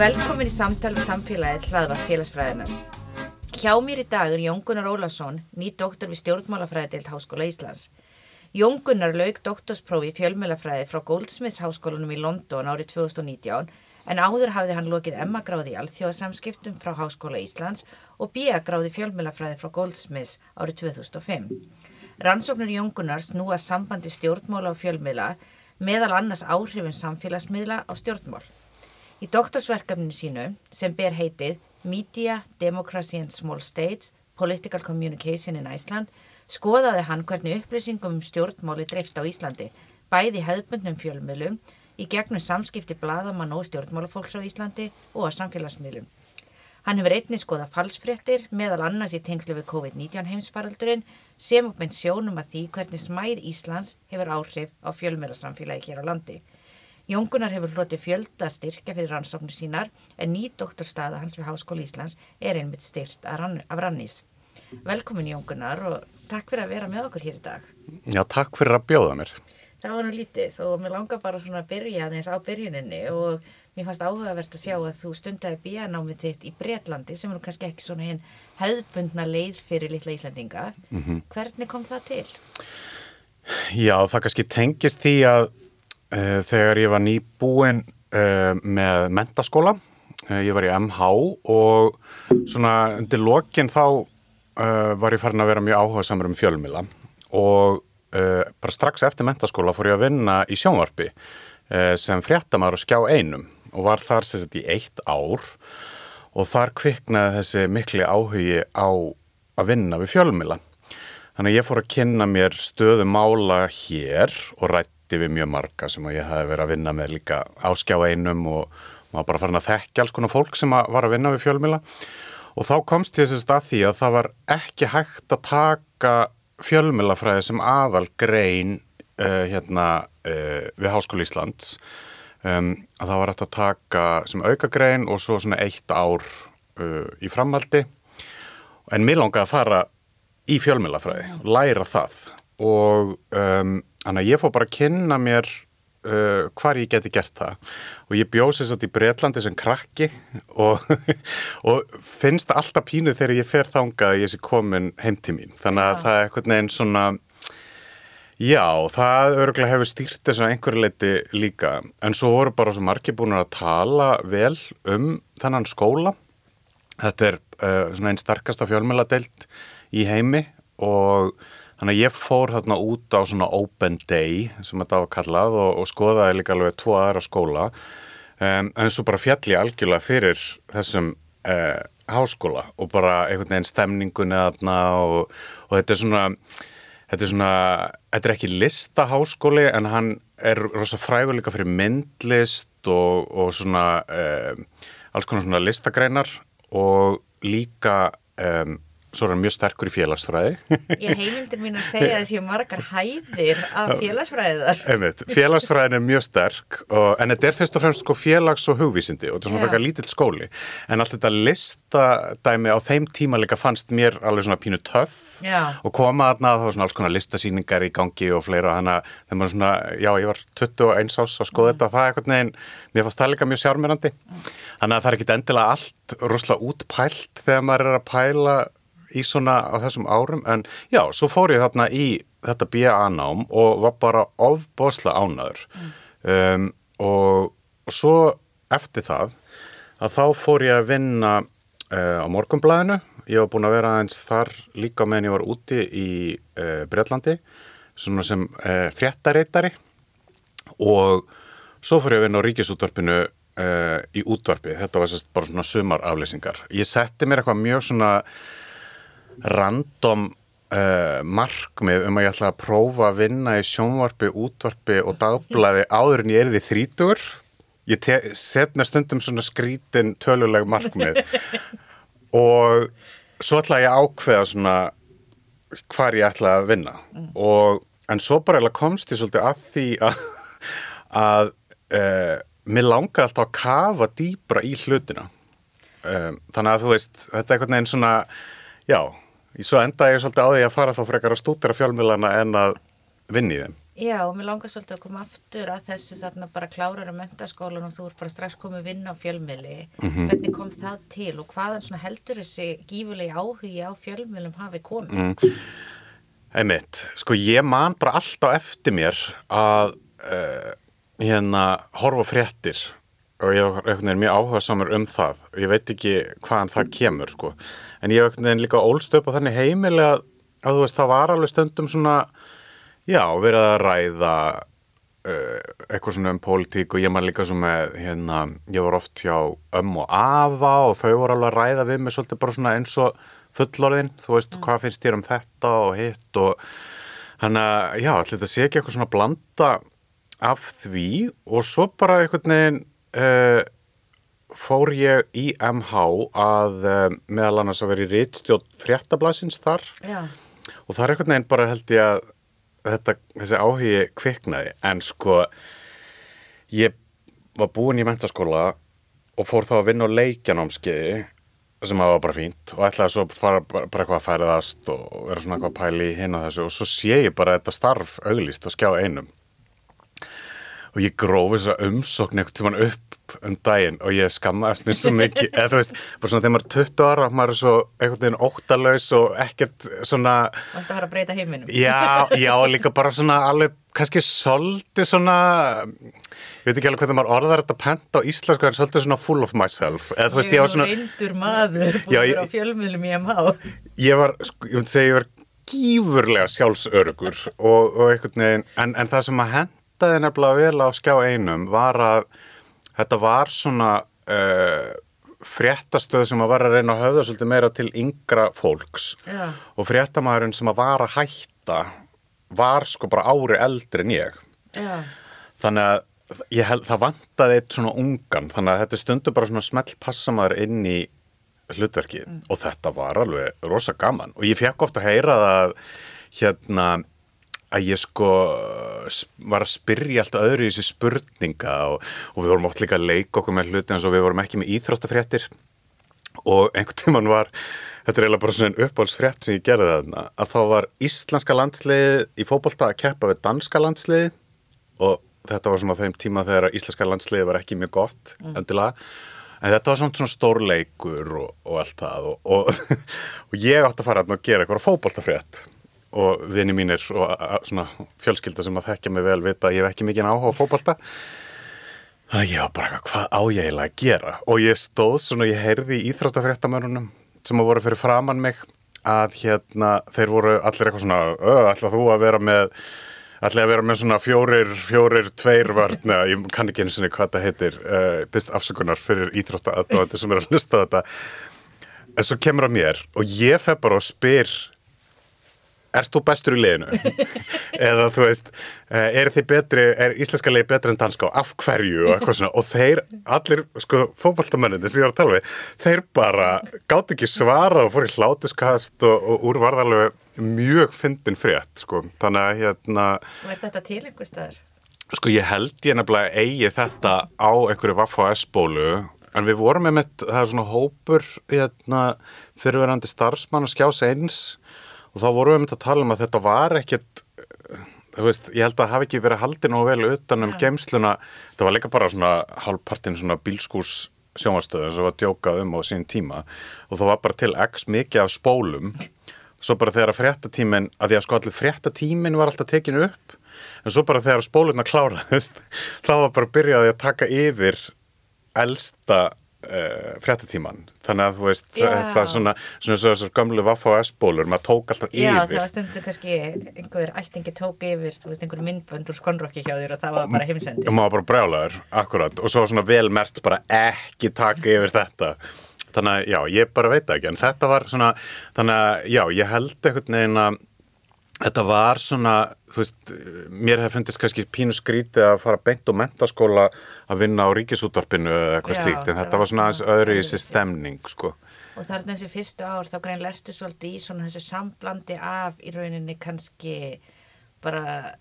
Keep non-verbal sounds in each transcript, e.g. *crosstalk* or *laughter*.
Velkomin í samtal um samfélagið hlaðvar félagsfræðinar. Hjá mér í dag er Jón Gunnar Ólason, ný doktor við stjórnmálafræðild Háskóla Íslands. Jón Gunnar lauk doktorsprófi í fjölmjölafræði frá Goldsmiths háskólanum í London árið 2019 en áður hafði hann lokið Emma-gráði í alþjóðasamskiptum frá Háskóla Íslands og B-gráði fjölmjölafræði frá Goldsmiths árið 2005. Rannsóknur Jón Gunnar snúa sambandi stjórnmála og fjölmjöla meðal annars áhrifin samfélagsmiðla á stjórnmál. Í doktorsverkefninu sínu sem ber heitið Media, Democracy and Small States, Political Communication in Iceland skoðaði hann hvernig upplýsingum um stjórnmáli dreift á Íslandi, bæði hefðbundnum fjölmiðlum, í gegnum samskipti bladamann og stjórnmálafólks á Íslandi og að samfélagsmiðlum. Hann hefur einnig skoðað falsfréttir meðal annars í tengslu við COVID-19 heimsfaraldurinn sem uppmeint sjónum að því hvernig smæð Íslands hefur áhrif á fjölmiðlarsamfélagi hér á landi. Jóngunar hefur hlotið fjölda styrkja fyrir rannsóknir sínar en ný doktorstaða hans við Háskóli Íslands er einmitt styrt af Rannís. Velkomin Jóngunar og takk fyrir að vera með okkur hér í dag. Já, takk fyrir að bjóða mér. Það var nú lítið og mér langar bara svona að byrja aðeins á byrjuninni og mér fannst áhugavert að sjá að þú stundaði bíanámið þitt í Breitlandi sem er kannski ekki svona hinn höfðbundna leið fyrir litla Íslandinga. Mm -hmm. Hvernig kom það til? Já, það kannski tengist því að þegar ég var nýbúin uh, með mentaskóla, uh, ég var í MH og svona undir lokin þá var ég farin að vera mjög áhuga samar um fjölmila og bara strax eftir mentaskóla fór ég að vinna í sjónvarpi sem fréttamæður og skjá einum og var þar sérstætt í eitt ár og þar kviknaði þessi mikli áhugi á að vinna við fjölmila. Þannig að ég fór að kynna mér stöðu mála hér og rætt rætti við mjög marga sem ég hef verið að vinna með líka áskjá einum og maður bara farin að þekkja alls konar fólk sem var að vinna við fjölmila og þá komst ég þess að því að það var ekki hægt að taka fjölmilafræði sem aðal grein uh, hérna uh, við Háskóli Íslands. Um, að það var hægt að taka sem auka grein og svo svona eitt ár uh, í framhaldi. En mér langaði að fara í fjölmilafræði, læra það. Og um, Þannig að ég fór bara að kynna mér uh, hvar ég geti gert það og ég bjóð sér satt í Breitlandi sem krakki og, *laughs* og finnst alltaf pínu þegar ég fer þangað að ég sé komin heim til mín. Þannig að ja. það er eitthvað neginn svona, já það öruglega hefur stýrt þess að einhverju leiti líka en svo voru bara svo margir búin að tala vel um þannan skóla. Þetta er uh, svona einn starkasta fjölmjöladeilt í heimi og Þannig að ég fór hérna út á svona open day sem þetta var kallað og, og skoðaði líka alveg tvo aðra skóla. Um, en svo bara fjalli algjörlega fyrir þessum uh, háskóla og bara einhvern veginn stemningun eða þarna og, og þetta er svona þetta er svona, þetta er ekki listaháskóli en hann er rosa frægur líka fyrir myndlist og, og svona um, alls konar svona listagreinar og líka um, Svo er hann mjög sterkur í félagsfræði. Ég heimildir mín að segja að þessi margar hæðir af félagsfræðar. Einmitt, félagsfræðin er mjög sterk og, en þetta er fyrst og fremst sko félags- og hugvísindi og þetta er svona verkar lítill skóli. En allt þetta listadæmi á þeim tíma líka fannst mér alveg svona pínu töff já. og koma aðna þá svona alls konar listasýningar í gangi og fleira. Þannig að þegar maður svona, já ég var 21 ás að skoða þetta og það er eitthvað neginn, mér fannst það líka mjög sjármyrandi. Þannig að það er ekki endilega allt rosalega útpælt þegar maður er að pæla í svona á þessum árum en já, svo fór ég þarna í þetta BA-nám og var bara ofbosla ánaður mm. um, og, og svo eftir það að þá fór ég að vinna uh, á morgumblæðinu ég var búin að vera eins þar líka meðan ég var úti í uh, Breitlandi svona sem uh, fréttareitari og svo fór ég að vinna á ríkisútvarpinu í útvarpi, þetta var sérst bara svona sumarafleysingar. Ég setti mér eitthvað mjög svona random uh, markmið um að ég ætla að prófa að vinna í sjónvarpi, útvarpi og dagblæði áður en ég er því þrítur ég set mér stundum svona skrítin töluleg markmið. *laughs* Og svo ætla ég að ákveða svona hvar ég ætla að vinna. Og, en svo bara komst ég svolítið að því að, að uh, mér langaði alltaf að kafa dýbra í hlutina. Um, þannig að þú veist, þetta er einhvern veginn svona já, svo endaði ég svolítið á því að fara þá frekar að stúdera fjölmilana en að vinna í þeim Já, og mér langar svolítið að koma aftur að þessu þarna bara klárar að mentaskólan og þú er bara strax komið vinna á fjölmili. Hvernig kom það til og hvaðan heldur þessi gífulegi áhugi á fjölmilum hafi komið? Mm. Einmitt, sko ég man bara alltaf eftir mér að uh, hérna horfa á fréttir og ég er mjög áhuga samar um það. Og ég veit ekki hvaðan það kemur sko, en ég er líka ólst upp á þannig heimilega að þú veist það var alveg stundum svona já, verið að ræða uh, eitthvað svona um pólitík og ég man líka svo með hérna, ég var oft hjá ömm og afa og þau voru alveg að ræða við mig svolítið bara svona eins og fullorðin, þú veist, hvað finnst þér um þetta og hitt og hann að, já, þetta sé ekki eitthvað svona blanda af því. Og svo bara einhvern veginn uh, fór ég í MH að uh, meðal annars að vera í rítstjótt fréttablasins þar. Já, og það er einhvern veginn bara held ég að þetta, þessi áhugi kviknaði. En sko ég var búinn í mentaskóla og fór þá að vinna á leikjanámskeiði sem að var bara fínt og ætlaði svo fara bara eitthvað að færiðast og vera svona eitthvað að pæli hinn og þessu. Og svo sé ég bara þetta starf auglýst að skjá einum og ég grófi þess að umsókn einhvern tímann upp um daginn og ég skammaðist mér svo mikið eða þú veist, bara svona þegar maður er 20 ára maður er svo einhvern veginn óttalaus og ekkert svona varst að fara að breyta heiminum? Já, já, líka bara svona alveg, kannski svolítið svona, ég veit ekki alveg hvernig maður orðar þetta pent á íslensku, en svolítið svona full of myself, eða þú veist, ég var svona, reyndur maður búin á fjölmiðlum í MH. ég var, sko, ég myndi segja, ég var gífurlega sjálfsörugur og, og en, en það sem að hendaði nefnilega vel á skjá einum var að þetta var svona uh, fréttastöð sem að var að reyna að höfða svolítið meira til yngra fólks. Já. og fréttamaðurinn sem að var að hætta var sko bara ári eldri en ég. Já, þannig að ég held, það vantaði eitt svona ungan þannig að þetta stundu bara svona smelt passamaður inn í hlutverki og þetta var alveg rosa gaman. Og ég fekk ofta að heyra það hérna að ég sko var að spyrja allt öðru í þessi spurninga og, og við vorum oft líka að leika okkur með hluti eins og við vorum ekki með íþróttafréttir. Og einhvern tímann var þetta er eiginlega bara svona en uppáhaldsfrétt sem ég gerði þarna að þá var íslenska landsliði í fótbolta að keppa við danska landsliði og þetta var svona þeim tíma þegar íslenska landsliði var ekki mjög gott endilega. En þetta var svona, stórleikur og, og allt það og, og, *laughs* og ég átti að fara og gera eitthvað fótboltafrétt og vini mínir og svona fjölskylda sem að þekkja mig vel vita að ég hef ekki mikið áhuga á fótbolta Þannig að ég var bara, hvað á ég eiginlega að gera? Og ég stóð svona, ég heyrði í íþróttafréttamörunum sem að voru fyrir framann mig að hérna, þeir voru allir eitthvað svona, ætla þú að vera með, ætla að vera með svona fjórir, fjórir, tveir vörn, ég kann ekki einu sinni hvað það heitir, uh, byrst afsökunar fyrir íþróttaðdóðandi sem er að hlusta á þetta. En svo kemur að mér og ég fer bara og spyr ert þú bestur í liðinu? *laughs* eða þú veist, eh, er þið betri er íslenska liði betri en danska og af hverju og eitthvað svona, og þeir allir, sko, fótboltamennindi sem ég var að tala við þeir bara gátt ekki svara og fór í hlátuskast og, og úr varð alveg mjög fyndin frétt, sko, þannig að hérna, og er þetta til einhver staðar? sko, ég held ég nefnilega eigi þetta á einhverju Vaffa S-bólu en við vorum með mitt, það er svona hópur hérna, fyrirverandi starfsmann að skjás eins og þá vorum við mitt að tala um að þetta var ekkert eh, þú veist, ég held að það hafi ekki verið haldið nú vel utan um geimsluna þetta var líka bara svona hálfpartin svona bílskús sjónvastöðum sem var djókað um á sín tíma. Og það var bara til x mikið af spólum. Svo bara þegar fréttatímin að því að sko allir fréttatímin var alltaf tekin upp en svo bara þegar spólurna kláraðist *laughs* þá var bara byrjaði að taka yfir elsta uh, fréttatíman þannig að þú veist Já. það er svona, svona svo þessar gömlu Vaffa og S-bólur maður tók alltaf Já, það yfir var stundum kannski einhver ættingi tók yfir, þú veist, einhver myndbönd úr skonrokki hjá þér og það var bara heimsendi. og maður bara brjálaður, akkurat. Og svo svona vel mert bara ekki taka yfir þetta. Þannig að já, ég bara veit ekki. En þetta var svona, þannig að já, ég held einhvern veginn að þetta var svona, þú veist mér hef fundist kannski pínu skrítið að fara beint og mentaskóla að vinna á ríkisútvarpinu eða eitthvað slíkt, en þetta var svona aðeins öðru í sér stemning, sko. Og þarna þessi fyrstu ár þá greinlega ertu svolítið í svona þessu samblandi af í rauninni kannski bara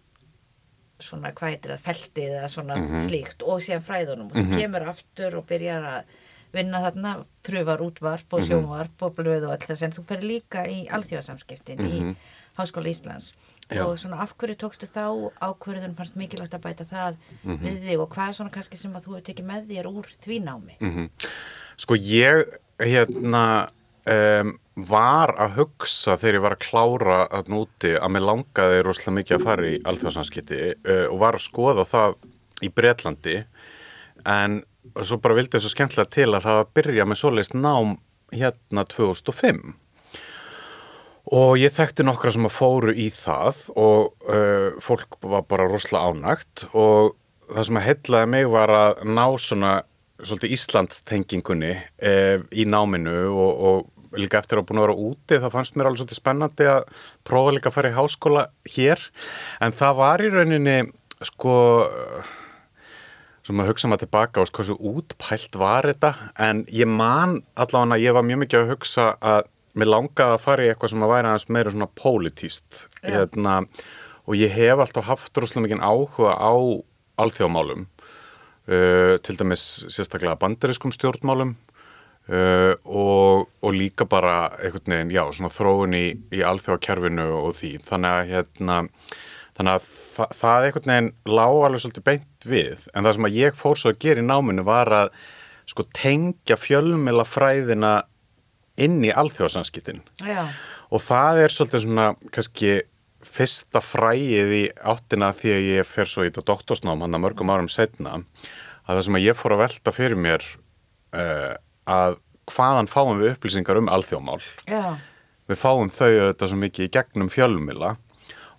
svona hvað heitir það, feltið eða svona slíkt og síðan fræðunum. Og þú kemur aftur og byrjar að vinna þarna, pröfar útvarp og sjónvarp og blöð og allt þess en þú fer líka í alþjóðasamskiptin í Háskóla Íslands. Já. og svona af hverju tókstu þá ákvörðun fannst mikilvægt að bæta það við þig? Og hvað er svona kannski sem að þú hefur tekið með þér úr því námi? Sko ég hérna um, var að hugsa þegar ég var að klára að núti að mér langaði rosalega mikið að fara í alþjóðsanskiti uh, og var að skoða það í Bretlandi. En svo bara vildi þessu skemmtilega til að það að byrja með svoleiðist nám hérna 2005 og ég þekkti nokkra sem að fóru í það og uh, fólk var bara rosalega ánægt og það sem að hellaði mig var að ná svona svolítið Íslandstengingunni uh, í náminu og, og líka eftir að búin að vera úti það fannst mér alveg svolítið spennandi að prófa líka að fara í háskóla hér. En það var í rauninni sko sem að hugsa maður tilbaka og sko hversu útpælt var þetta? En ég man allavega að ég var mjög mikið að hugsa að mér langaði að fara í eitthvað sem að væri aðeins meira svona pólitíst hérna, og ég hef alltaf haft rosalega mikið áhuga á alþjóðmálum uh, til dæmis sérstaklega bandariskum stjórnmálum uh, og, og líka bara einhvern veginn, já, svona þróun í, í alþjóðakerfinu og því. Þannig að hérna Þannig að þa það einhvern veginn lág alveg svolítið beint við. En það sem að ég fór svo að gera í náminu var að sko tengja fjölmila fræðina inn í alþjóðsanskiptin og það er svolítið svona kannski fyrsta fræið í áttina því að ég fer svo í þetta doktorsnám hann að mörgum árum setna að það sem að ég fór að velta fyrir mér uh, að hvaðan fáum við upplýsingar um alþjóðmál? Já, við fáum þau auðvitað svo mikið í gegnum fjölmila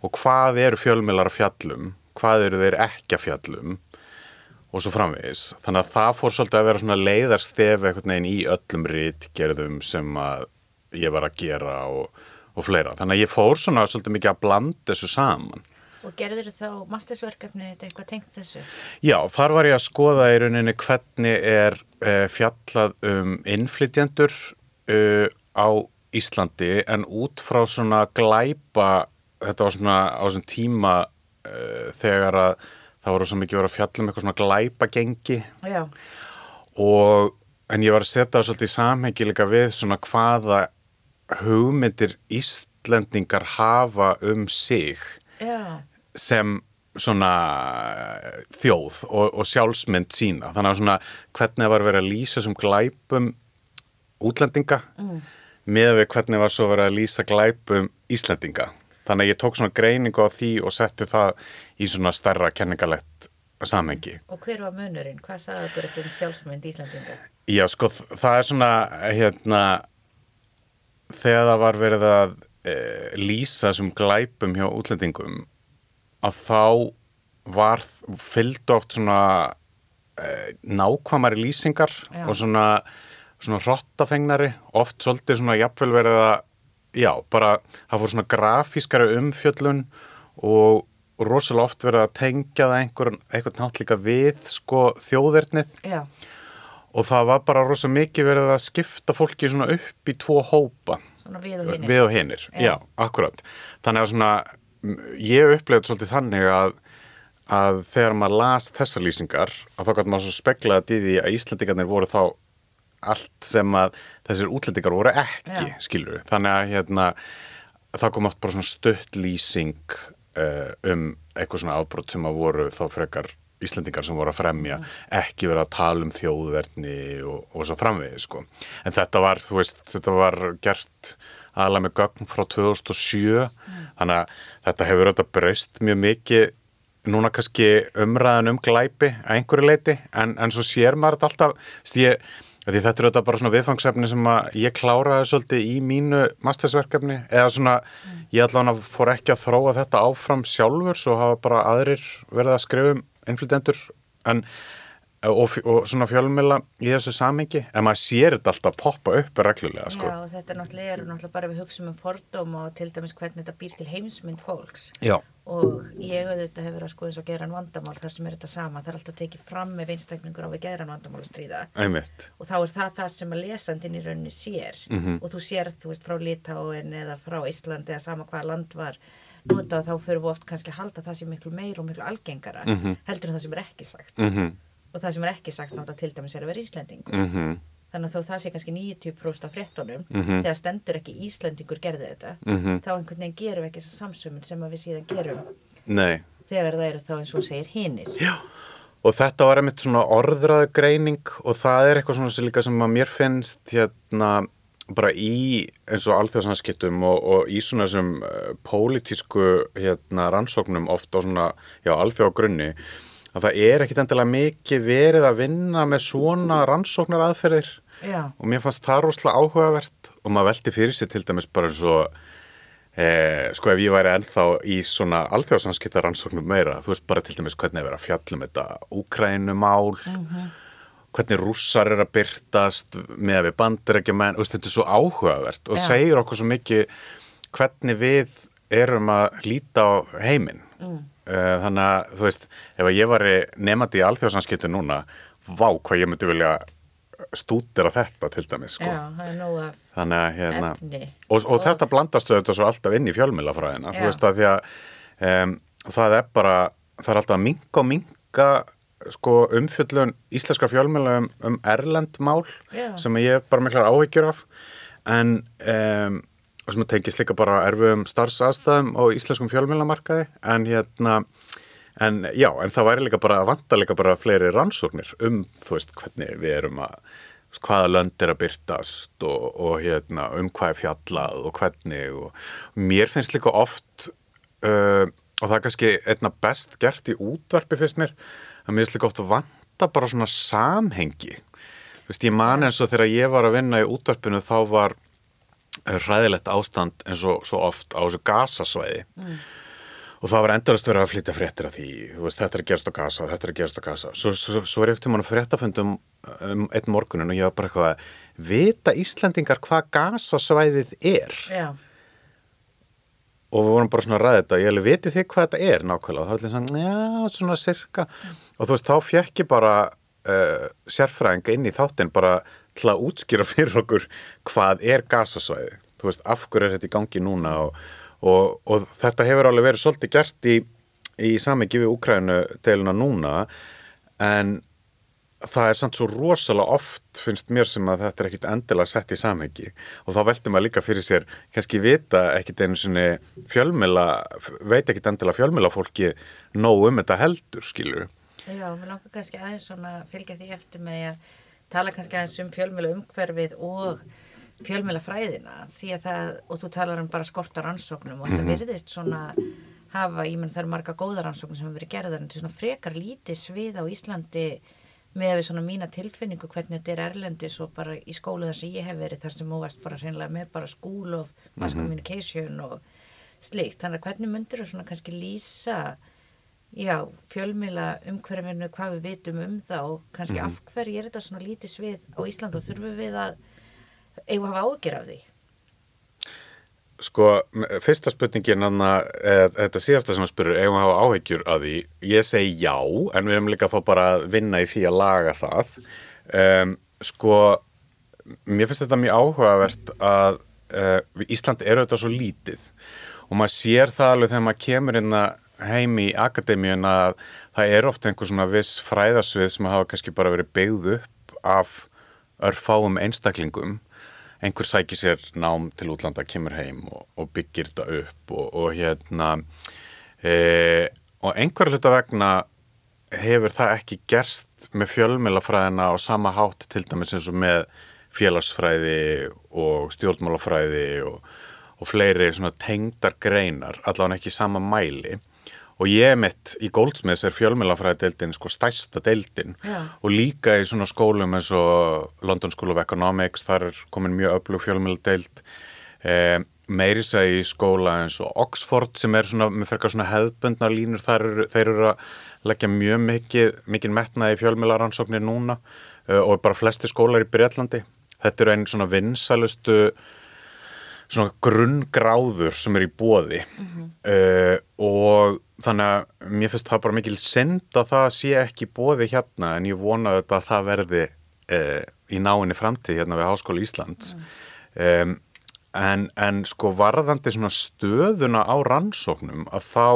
og hvað eru fjölmilar að fjallum, hvað eru þeir ekki að fjallum og svo framvegis. Þannig að það fór svolítið að vera svona leiðarstef einhvern veginn í öllum rítgerðum sem að ég var að gera og, og fleira. Þannig að ég fór svona svolítið mikið að blanda þessu saman. og gerður þá mastersverkefni þetta eitthvað tengt þessu? Já, þar var ég að skoða í rauninni hvernig er uh, fjallað um innflytjendur uh, á Íslandi en út frá svona glæpa, þetta var svona á þessum tíma uh, þegar að það voru svo mikið verið að fjalla um eitthvað svona glæpa gengi Já, og en ég var að setja það svolítið í samhengi líka við svona hvaða hugmyndir Íslendingar hafa um sig já, sem svona eh, þjóð og, og sjálfsmynd sína. Þannig að svona hvernig var verið að lýsa sem glæpum útlendinga mm. með við hvernig var svo verið að lýsa glæpum Íslendinga þannig að ég tók svona greiningu á því og setti það í svona stærra kenningalegt samhengi og hver var munurinn? Hvað sagði okkur um sjálfsmynd Íslandinga? Já, sko, það er svona, hérna, þegar það var verið að e, lýsa sem glæpum hjá útlendingum, að þá var, fylgdu oft svona e, nákvæmari lýsingar Já. og svona, svona hrottafengnari, oft svolítið svona jafnvel verið að, já, bara, það fór svona grafískari umfjöllun og, rosalega oft verið að tengja það einhver, einhvern nátt líka við, sko, þjóðernið Já, og það var bara rosa mikið verið að skipta fólki svona upp í tvo hópa svona við og hinni. við og hinir, Já. akkurat þannig að svona, ég upplegði svolítið þannig að, að þegar maður las þessar lýsingar að þá gæti maður svo speklaði í því að Íslandingarnir voru þá allt sem að þessir útlendingar voru ekki Já. skilur þannig að hérna það kom oft bara svona stutt lýsing uh, um eitthvað svona afbrot sem að voru þá frekar Íslendingar sem voru að fremja, ekki verið að tala um þjóðverðni og, og svo framvegið sko. En þetta var, þú veist, þetta var gert aðalega með gögn frá 2007, þannig að þetta hefur auðvitað breyst mjög mikið. Núna kannski umræðan um glæpi að einhverju leiti, en, en svo sér maður þetta alltaf, veist, ég, því þetta er auðvitað bara svona viðfangsefni sem að ég kláraði svolítið í mínu mastersverkefni, eða svona, ég allavega fór ekki að þróa þetta áfram sjálfur, svo hafa bara aðrir verið að skrifa um innflytendur, en og, og svona fjölmjöla í þessu samingi en maður sér þetta alltaf poppa upp reglulega sko. Já, og þetta er náttúrulega, er náttúrulega bara við hugsaum um fordóm og til dæmis hvernig þetta býr til heimsmynd fólks. Já. og ég auðvitað hefur að skoða eins og geran vandamál þar sem er þetta sama, það er alltaf tekið fram með einstaklingur á við geran vandamál að stríða. Einmitt. Og þá er það það sem að lesandinn í rauninni sér. Mhm. og þú sér, þú veist, frá Litáin eða frá Íslandi eða sama hvaða land var notað þá fyrir við oft kannski að halda það sem miklu meir og miklu algengara heldur en það sem er ekki sagt. Mm og það sem er ekki sagt náttúrulega til dæmis er að vera Íslendingur -hmm. þannig að þó það sé kannski 90% af fréttunum Mhm. þegar stendur ekki Íslendingur gerði þetta Mhm. þá einhvern veginn gerum við ekki þessa samsömmun sem við síðan gerum Nei þegar það eru þá eins og segir hinir Já, og þetta var einmitt svona orðraðu greining og það er eitthvað svona sem líka sem að mér finnst hérna bara í eins og alþjóðsanskiptum og, og í svona þessum uh, pólitísku hérna rannsóknum oft á svona, já, alþjóðagrunni að það er ekkit endilega mikið verið að vinna með svona rannsóknar aðferðir Já, og mér fannst það rosalega áhugavert. Og maður velti fyrir sér til dæmis bara eins og eh, sko ef ég væri ennþá í svona alþjóðsanskipta rannsóknum meira, þú veist bara til dæmis hvernig er að fjallum þetta Úkrænumál hvernig rússar er að byrtast með að við bandir ekki menn, þetta er svo áhugavert. Og Já. segir okkur svo mikið hvernig við erum að líta á heiminn. Mm. Þannig að þú veist ef ég væri nefandi í alþjóðsanskiptu núna vá hvað ég myndi vilja stúdera þetta til dæmis sko. já, er þannig að hérna og, og þetta blandast auðvitað svo alltaf inn í fjölmjölafræðina Já. þú veist að því að um, það er bara, það er alltaf að minka og minka sko umfjöllun íslenska fjölmjöla um, um erlend mál Já. sem ég hef bara miklar áhyggjur af en um, sem tengist líka bara erfum starfsaðstæðum á íslenskum fjölmjölamarkaði en hérna en já, en það væri líka bara að vanta líka bara fleiri rannsóknir um, þú veist, hvernig við erum að hvaða lönd er að byrtast og, og hérna, um hvað er fjallað og hvernig og mér finnst líka oft uh, og það er kannski einna best gert í útvarpi finnst mér, að mér finnst líka oft að vanta bara svona samhengi. Þú veist, ég man eins og þegar ég var að vinna í útvarpinu þá var hræðilegt ástand eins og svo oft á þessu gasasvæði. Og það var endurist verið að flytja fréttir af því, þú veist, þetta er að gerast á gasa þetta er að gerast á gasa, svo, svo, svo er ekkert um hann fréttafundum um einn morgunin og ég var bara eitthvað að vita Íslandingar hvað gasasvæðið er? Já, og við vorum bara svona að ræða þetta, ég alveg viti þið hvað þetta er nákvæmlega, það var allir svona, já, svona sirka, og þú veist, þá fekk ég bara uh, sérfræðinga inn í þáttinn bara til að útskýra fyrir okkur hvað er gasasvæði, þú veist, af hverju er þetta í gangi núna og, og, og þetta hefur alveg verið svolítið gert í, í samengi við Úkrænu deiluna núna, en það er samt svo rosalega oft finnst mér sem að þetta er ekkit endilega sett í samhengi. Og þá veldur maður líka fyrir sér kannski vita ekkit einu sinni fjölmila, veit ekkit endilega fjölmila fólki nóg um þetta heldur skilur já, mér langar kannski aðeins svona að fylgja því eftir með að tala kannski aðeins um fjölmjöla umhverfið og fjölmjöla fræðina því að það, og þú talar um bara skorta rannsóknum og þetta virðist svona hafa, ég menn það eru marga góða rannsóknum sem hafa verið gerðar en þetta er svona frekar lítið svið á Íslandi með við svona mína tilfinningu hvernig þetta er erlendis og bara í skólu þar sem ég hef verið þar sem múast bara hreinlega með bara school of mass communication og slíkt, þannig að hvernig myndir þú svona kannski lýsa já, fjölmila umhverfinu hvað við vitum um það og kannski af hverju er þetta svona lítið svið á Ísland og þurfum við að eigum að hafa ágjör af því? Sko, fyrsta spurningin anna, eða, þetta síðasta sem að spyrur eigum að hafa áhyggjur að því? Ég segi já, en við höfum líka að fá bara að vinna í því að laga það. Um, sko mér finnst þetta mjög áhugavert að uh, Ísland er auðvitað svo lítið og maður sér það alveg þegar maður kemur inn heim í akademíun að það er ofta einhver svona viss fræðasvið sem hafa kannski bara verið byggð upp af örfáum einstaklingum. Einhver sækir sér nám til útlanda, kemur heim og, og byggir þetta upp og, og hérna e, og einhver hluta vegna hefur það ekki gerst með fjölmjölafræðina á sama hátt til dæmis eins og með félagsfræði og stjórnmálafræði og, og fleiri svona tengdar greinar, allavega ekki sama mæli og ég mitt í Goldsmiths er fjölmjölafræðadeildin sko stærsta deildin Já. og líka í svona skólum eins og London School of Economics, þar er komin mjög öflug fjölmjöldeild eh, meiri segi í skóla eins og Oxford sem er svona, með frekar svona hefðbundna línur, þar eru, þeir eru að leggja mjög mikið, mikið metnaði í fjölmjölarannsóknir núna uh, og bara flesti skólar í Breitlandi. Þetta eru einn svona vinsælustu svona grunngráður sem er í bóði uh, og þannig að mér finnst það bara mikil synd að það sé ekki bóði hérna en ég vona þetta að það verði uh, í náinni framtíð hérna við Háskóla Íslands. Um, en, en sko varðandi svona stöðuna á rannsóknum að þá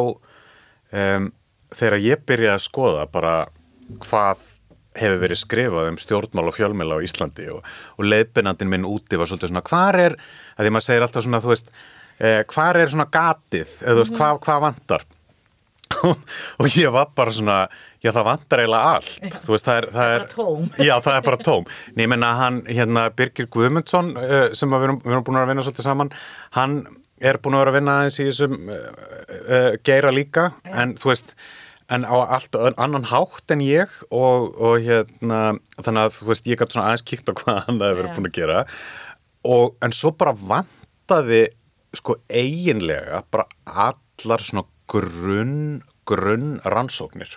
um, þegar ég byrjaði að skoða bara hvað hefur verið skrifað um stjórnmál og fjölmjöla á Íslandi og, og leiðbyrnandin minn úti var svolítið svona hvar er, að því maður segir alltaf svona þú veist, eh, hvar er svona gatið? Eða þú veist, hvað, hvað vantar? *laughs* Og ég var bara svona já það vantar eiginlega allt. Þú veist, það er, það er, bara tóm. *laughs* já það er bara tóm. Nei, ég menna hann, hérna Birgir Guðmundsson uh, sem við erum, við erum búin að vinna svolítið saman hann er búin að vera að vinna aðeins í þessum uh, uh, geira líka. En þú veist en á allt annan hátt en ég og, og hérna þannig að þú veist ég gæti svona aðeins kíkt á hvað hann hefur verið Já. búin að gera. og en svo bara vantaði sko eiginlega bara allar svona grunn grunn rannsóknir.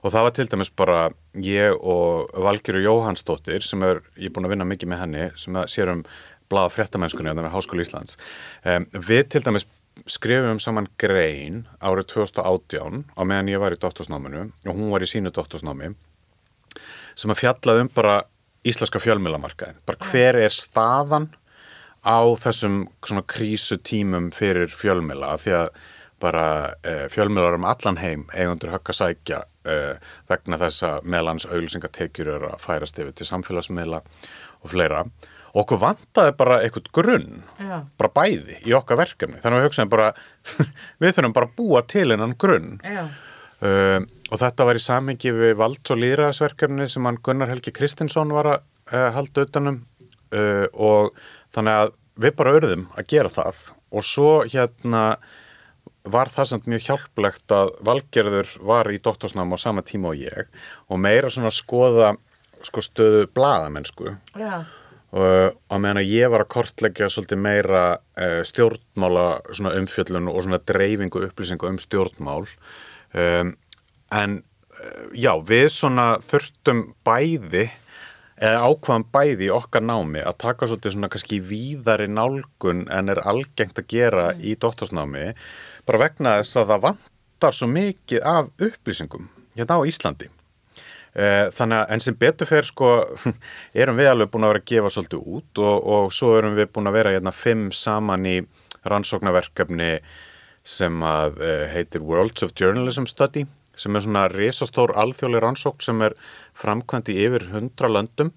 Og það var til dæmis bara ég og Valgjöru Jóhannsdóttir sem er, ég er búin að vinna mikið með henni sem sér um blaða fréttamennskunni á Háskóla Íslands. Um, við til dæmis skrifum saman grein árið 2018 á meðan ég var í doktorsnáminu og hún var í sínu doktorsnámi sem að fjallaði um bara íslenska fjölmiðlamarkaðin, bara hver er staðan á þessum svona krísutímum fyrir fjölmiðla af því að bara eh, fjölmiðlar um allan heim eigundur högg að sækja eh, vegna þess að meðlans auðlýsingatekjur eru að færast yfir til samfélagsmiðla og fleira. Og okkur vantaði bara eitthvað grunn Já. bara bæði í okkar verkefni. Þannig að við hugsaðum bara *laughs* við þurfum bara að búa til innan grunn. Já, Uh, og þetta var í samhengi við valds- og líðræðsverkefni sem hann Gunnar Helgi Kristinsson var að uh, halda utanum uh, og þannig að við bara örðum að gera það. Og svo hérna var það samt mjög hjálplegt að Valgerður var í doktorsnám á sama tíma og ég og meira svona að skoða sko stöðu blaðamennsku. Já, og á meðan að ég var að kortleggja svolítið meira uh, stjórnmála svona umfjöllun og svona dreifingu upplýsingu um stjórnmál um, en uh, já, við svona þurftum bæði eða ákvaðum bæði í okkar námi að taka svolítið svona kannski víðari nálgun en er algengt að gera í dottorsnámi bara vegna þess að það vantar svo mikið af upplýsingum hérna á Íslandi. Eh, Þannig að enn sem betur fer sko *laughs* erum við alveg búin að vera að gefa svolítið út og, og svo erum við búin að vera hérna fimm saman í rannsóknarverkefni sem að uh, heitir Worlds of Journalism Study sem er svona risastór alþjóðlega rannsókn sem er framkvæmt í yfir hundra löndum.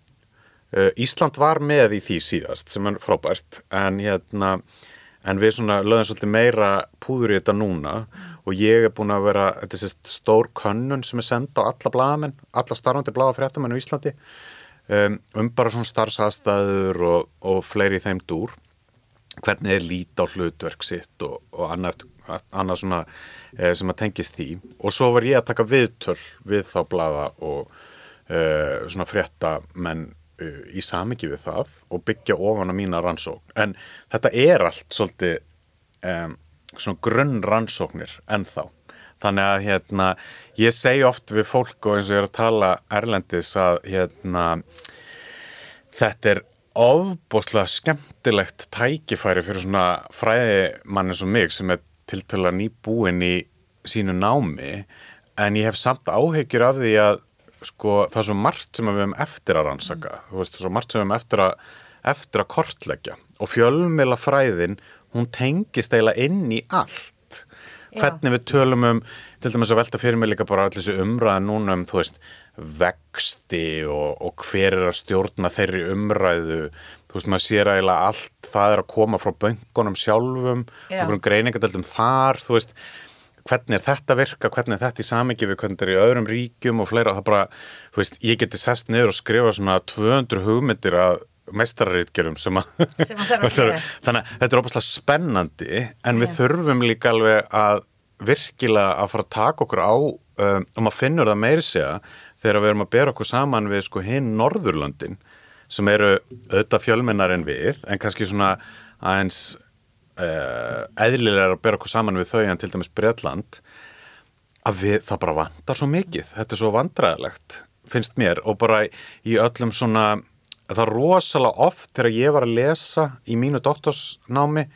Uh, Ísland var með í því síðast sem er frábært en hérna en við lögum svolítið meira púður í þetta núna og ég er búin að vera, þetta er sérst stór könnun sem er senda á alla blaðamenn, alla starfandi blaða fréttamenn á Íslandi um, bara svona starfsaðstæður og, og fleiri í þeim dúr hvernig er lít á hlutverk sitt og, og annað, annað svona eh, sem að tengist því og svo var ég að taka viðtöl við þá blaða og eh, svona fréttamenn uh, í samingi við það og byggja ofan á mína rannsókn. En þetta er allt svolítið um, svona grunn rannsóknir ennþá þannig að hérna ég segi oft við fólk og eins og ég er að tala erlendis að hérna þetta er ofbúslega skemmtilegt tækifæri fyrir svona fræðimann eins og mig sem er tiltöla nýbúin í sínu námi. En ég hef samt áhyggjur af því að sko það er svo margt sem við höfum eftir að rannsaka. Þú veist, svo margt sem við höfum eftir að eftir að kortleggja. Og fjölmila fræðin hún tengist eiginlega inn í allt. Já. hvernig við tölum um til dæmis að velta fyrir mig líka bara allir þessu umræða núna um, þú veist, vexti og, og hver er að stjórna þeirri umræðu. Þú veist, maður sér eiginlega allt það er að koma frá böngunum sjálfum Já. okkur greiningadöldum þar þú veist, hvernig er þetta virka hvernig er þetta í samingi við hvernig er í öðrum ríkjum og fleira, það bara þú veist, ég geti sest niður og skrifa svona 200 hugmyndir að meistararítgerum sem að *laughs* þannig að þetta er óbúslega spennandi en við þurfum líka alveg að virkilega að fara að taka okkur á um, og maður finnur það meiri segja þegar við erum að bera okkur saman við sko hinn Norðurlöndin sem eru auðvitað fjölmennar en við en kannski svona aðeins uh, eðlilega að bera okkur saman við þau en til dæmis Bretland að við, það bara vandar svo mikið þetta er svo vandræðilegt, finnst mér og bara í öllum svona það er rosalega oft þegar ég var að lesa í mínu doktorsnámi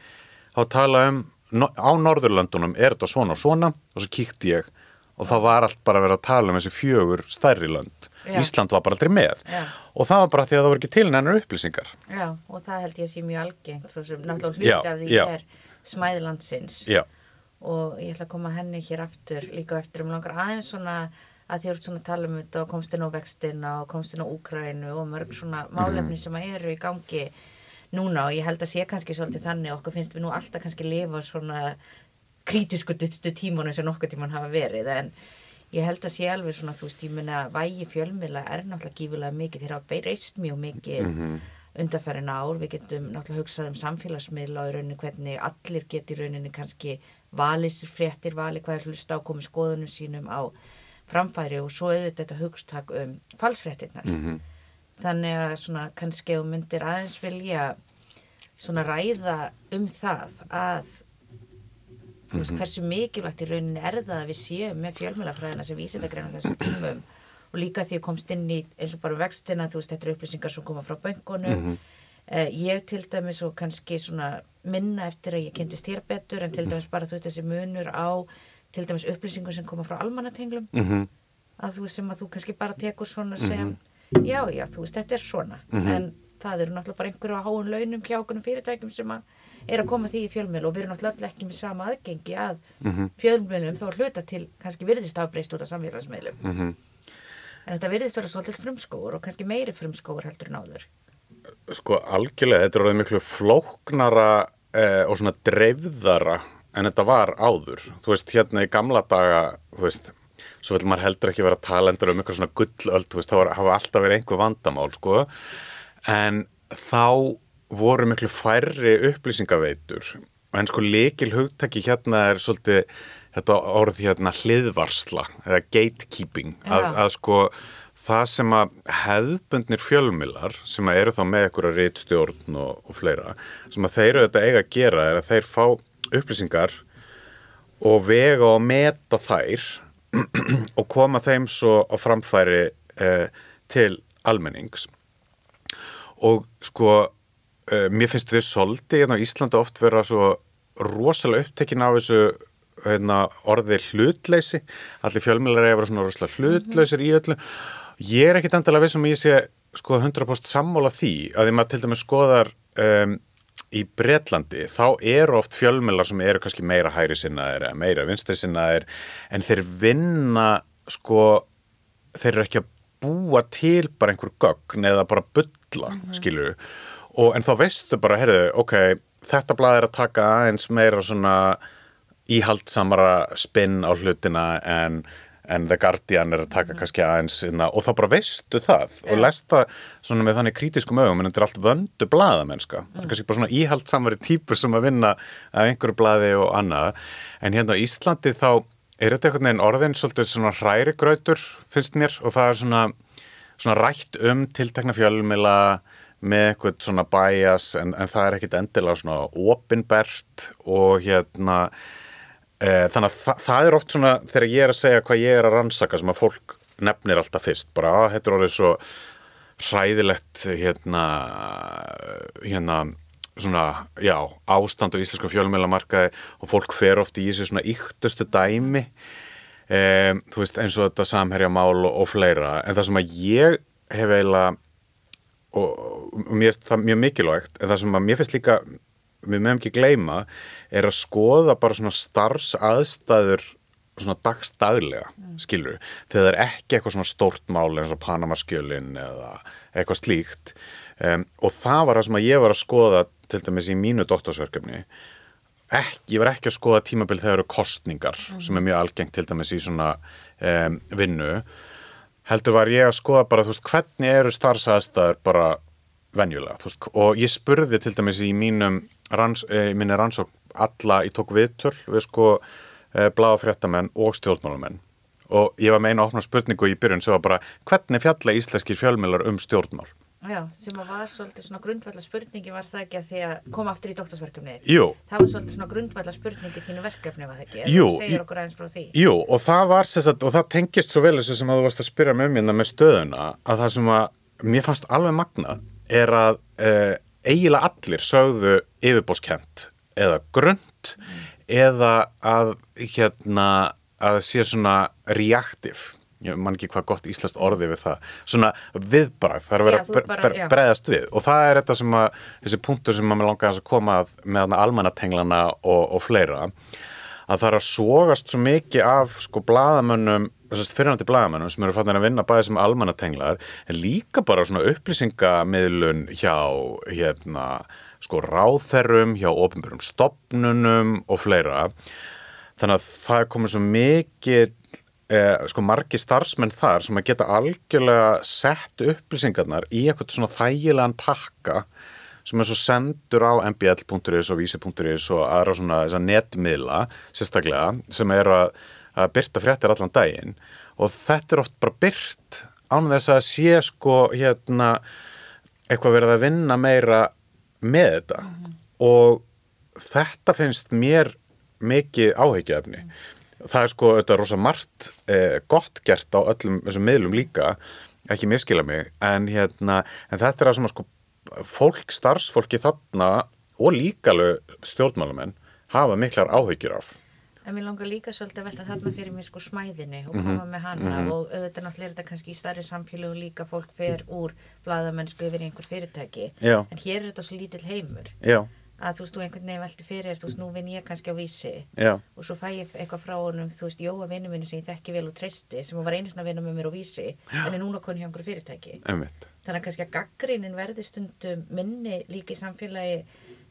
þá tala um á Norðurlöndunum er þetta svona og svona og svo kíkti ég og það var allt bara að vera að tala um þessi fjögur stærri lönd. Já. Ísland var bara aldrei með. Já. og það var bara því að það voru ekki til nennar upplýsingar. Já, og það held ég að sé mjög algengt, svo sem náttúrulega hluti af því er smæðlandsins Já, og ég ætla að koma henni hér aftur líka eftir um langar aðeins svona að þú ert svona tala um þetta og komst inn á vextina og komst inn á Úkrænu og mörg svona málefni sem að eru í gangi núna. Og ég held að sé kannski svolítið þannig okkur finnst við nú alltaf kannski lifa svona krítisku duttu tímunum sem nokkuð tímun hafa verið. En ég held að sé alveg svona þú veist ég meina vægi fjölmila er náttúrulega gífulega mikið. Þeir hafa beirist mjög mikið mm undarfærin ár, við getum náttúrulega hugsað um samfélagsmiðla og í rauninni hvernig allir geti í rauninni kannski valið sér fréttir, valið hvað er hlusta á komið skoðunum sínum á framfæri og svo auðvitað þetta hugstak um falsfréttirnar. Þannig að svona kannski þú myndir aðeins vilja svona ræða um það að þú veist hversu mikilvægt í rauninni er það að við séum með fjölmjölafræðina sem vísið að greina þessum tímum? Og líka því að komst inn í eins og bara vextina, þú veist, þetta eru upplýsingar sem koma frá böngunum. Eh, ég til dæmis og kannski svona minna eftir að ég kynntist þér betur en til dæmis bara þú veist þessi munur á til dæmis upplýsingar sem koma frá almannatenglum mm að þú sem að þú kannski bara tekur svona sem já, já, þú veist, þetta er svona. En það eru náttúrulega bara einhverju á háun launum hjá okkur fyrirtækjum sem að er að koma því í fjölmiðl og við erum náttúrulega ekki með sama aðgengi að mm fjölmiðlum þó að hluta til kannski virðist afbreyst út af samfélagsmiðlum Mhm. en þetta virðist vera svolítið frumskóur og kannski meiri frumskóur heldur en áður sko algjörlega, þetta er orðið miklu flóknara eh, og svona dreifðara en þetta var áður. Þú veist, hérna í gamla daga, þú veist, svo vil maður heldur ekki vera að tala endur um eitthvað svona gullöld, þú veist, var, hafa alltaf verið einhver vandamál, sko, en þá voru miklu færri upplýsingaveitur. En sko likil hugtaki hérna er svolítið þetta orð hérna hliðvarsla eða gatekeeping. Að, að sko það sem að hefðbundnir fjölmilar sem að eru þá með einhverja rítstjórn og, og fleira sem að þeir eru þetta eiga að gera er að þeir fá upplýsingar og vega og meta þær *clears throat* og koma þeim svo á framfæri eh, til almennings. Og sko mér finnst við svolítið hérna á Íslandi oft vera svo rosalega upptekin af þessu hérna, orði hlutleysi. Allir fjölmjölar er að vera svona rosalega hlutleysir í öllu. Ég er ekkit endalega við sem ég sé sko 100% sammála því að því maður til dæmis skoðar um, í Bretlandi þá eru oft fjölmjölar sem eru kannski meira hæri sinnaðir eða meira vinstri sinnaðir en þeir vinna sko þeir eru ekki að búa til bara einhver gögn eða bara bulla, mm og en þá veistu bara, heyrðu, ok þetta blað er að taka aðeins meira svona íhaldsamara spinn á hlutina en en The Guardian er að taka kannski aðeins inna, og þá bara veistu það og lesta svona með þannig krítiskum ögum en þetta er allt vöndu blaðamennska. Það er kannski bara svona íhaldsamari típur sem að vinna af einhverju blaði og annað. En hérna á Íslandi þá er þetta einhvern veginn orðin svolítið svona hrærigrautur finnst mér og það er svona svona rætt um tiltekna fjölmila með eitthvað svona bias en, en það er ekkit endilega svona opinbert og hérna e, þannig að þa það er oft svona þegar ég er að segja hvað ég er að rannsaka sem að fólk nefnir alltaf fyrst bara að þetta er orðið svo hræðilegt hérna hérna svona, já, ástand á íslensku fjölmjölamarkaði og fólk fer oft í þessu svona yktustu dæmi. Um, þú veist eins og þetta samherja mál og, og fleira. En það sem að ég hef eiginlega og, og mér finnst það mjög mikilvægt en það sem að mér finnst líka við meðum ekki gleyma er að skoða bara svona starfsaðstæður svona dagstaglega skilur, þegar það er ekki eitthvað svona stórt mál eins og Panamaskjölin eða eitthvað slíkt. Um, og það var það sem að ég var að skoða til dæmis í mínu doktorsverkefni. Ekki, ég var ekki að skoða tímabil þegar eru kostningar sem er mjög algengt til dæmis í svona um, vinnu heldur var ég að skoða bara þú veist hvernig eru starfsaðstæður bara venjulega þú veist og ég spurði til dæmis í mínum ranns, eh, minni rannsókn alla, ég tók viðtöl við sko eh, bláða fréttamenn og stjórnmálamenn. Og ég var með eina opna spurningu í byrjun sem var bara hvernig fjalla íslenskir fjölmjölar um stjórnmál Já, sem að var svolítið svona grundvallar spurningi var það ekki að því að koma aftur í doktorsverkefnið. Jú, Það var svolítið svona grundvallar spurningi þínu verkefni var það ekki? Jú, Þú segir okkur aðeins frá því. Jú, og það var sagt, og það tengist svo vel þessu sem að þú varst að spyrja með mér með stöðuna, að það sem að mér fannst alveg magnað er að uh, eiginlega allir sögðu yfirbóskent eða grönt eða að hérna að sé svona reaktiv ég man ekki hvað gott íslenskt orði við það. Svona viðbragð, það er að vera Já, bara- bre- bregðast við. Og það er þetta sem að þessi punktur sem að mér langar að koma að með almannatenglana og, og fleira að það er að sogast svo mikið af sko blaðamönnum þessast fyrirhandi blaðamönnum sem eru fannir að vinna bæði sem almannatenglar en líka bara svona upplýsingamiðlun hjá hérna sko ráðherrum, hjá ofinbjörnum stopnunum og fleira. Þannig að það er komið svo mikið eh, sko margi starfsmenn þar sem að geta algjörlega sett upplýsingarnar í eitthvað svona þægilegan pakka sem er svo sendur á mbl.is og vísi.is og aðra svona netmiðla sérstaklega sem er að, að byrta fréttir allan daginn. Og þetta er oft bara byrt án þess að sé sko hérna eitthvað verið að vinna meira með þetta. Og þetta finnst mér mikið áhyggjaefni það er sko þetta rosa margt eh, gott gert á öllum þessum miðlum líka ekki miskila mig en, hérna, en þetta er að að sko fólk, starfsfólki þarna og líka alveg stjórnmálamenn hafa miklar áhyggjur af En mér langar líka svolítið að velta þarna fyrir mig sko smæðinni og koma með hana og auðvitað náttúrulega er þetta kannski í starri samfélög og líka fólk fer úr blaðamennsku yfir einhver fyrirtæki. Já. En hér er þetta svo lítill heimur já, að þú veist, þú einhvern veginn velti fyrir, þú veist, nú vinn ég kannski á vísi já, og svo fæ ég eitthvað frá honum, þú veist, Jóa vinnu minni sem ég þekki vel og treysti, sem var einu svona vinna með mér á vísi, en er núna koni hjá einhverju fyrirtæki. einmitt Þannig að kannski að gaggrínin verði stundum minni líka í samfélagi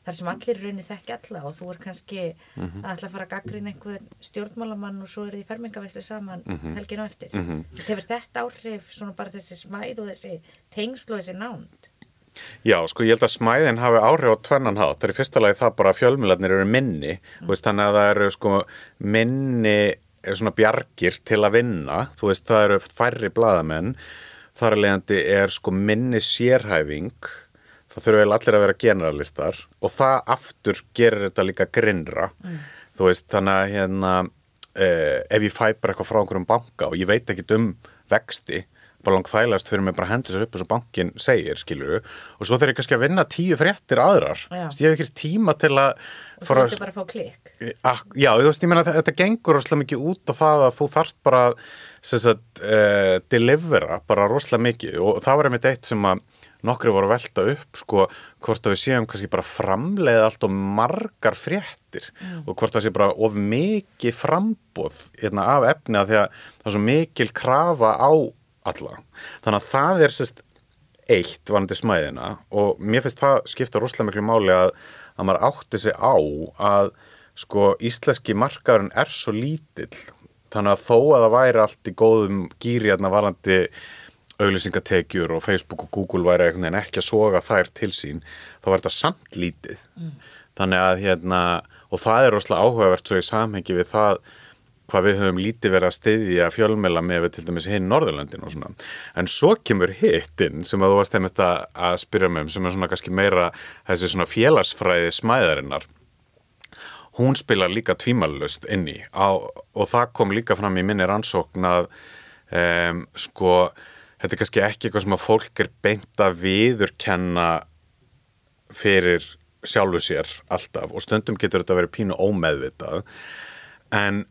þar sem allir í rauninni þekki alla og þú er kannski að ætla að fara að gaggrína einhvern stjórnmálamann og svo er því fermingavæsli saman Mhm. helginu á eftir. Mm -hmm. Þetta áhrif svona bara þessi smæð og þessi tengsl og þessi nánd? Já, sko ég held að smæðin hafi áhrif á tvennan hátt. Það er í fyrsta lagi það bara að fjölmiðlarnir eru minni, mm. veist, þannig að það eru sko minni eh, svona bjargir til að vinna, þú veist það eru færri blaðamenn, þar að leiðandi er sko minni sérhæfing, það þurfa vel allir að vera generalistar. Og það aftur gerir þetta líka grinnra, þú veist þannig að hérna eh, ef ég fæ bara eitthvað frá einhverjum banka og ég veit ekkit um vexti bara langt þæglegast fyrir mig bara að hendi þessu upp eins og bankin segir, skilur og svo þegar ég kannski að vinna tíu fréttir aðrar. Ég hef ekki tíma til að Og þú ætti bara að fá klikk. Ak, já, þú veist, ég meina að þetta gengur rosalega mikið út á það að þú þarft bara sagt, uh, delivera bara rosalega mikið. Og það var einmitt eitt sem að nokkri voru að velta upp sko, hvort að við séum kannski bara framleiða allt og margar fréttir. Og hvort það sé bara of mikið frambóð hérna, af efni að því að það er svo mikil krafa á alla. Þannig að það er sérst eitt varandi smæðina og mér finnst það skipta rosalega miklu máli að, að maður átti sig á að sko íslenski markaðurinn er svo lítill. Þannig að þó að það væri allt í góðum gýri hérna varandi auglýsingatekjur og Facebook og Google væri einhvern veginn ekki að soga þær til sín þá var þetta samt lítið. Þannig að hérna og það er rosalega áhugavert svo í samhengi við það hvað við höfum lítið verið að styðja fjölmela með til dæmis hinn Norðurlöndin og svona. En svo kemur hittinn sem að þú varst einmitt að spyrja með um sem er svona kannski meira þessi svona félagsfræði smæðarinnar. Hún spilar líka tvímalust inn í á, og það kom líka fram í minni rannsókn að um, sko þetta er kannski ekki eitthvað sem að fólk er beint að viðurkenna fyrir sjálfu sér alltaf og stundum getur þetta að vera pínu ómeðvitað en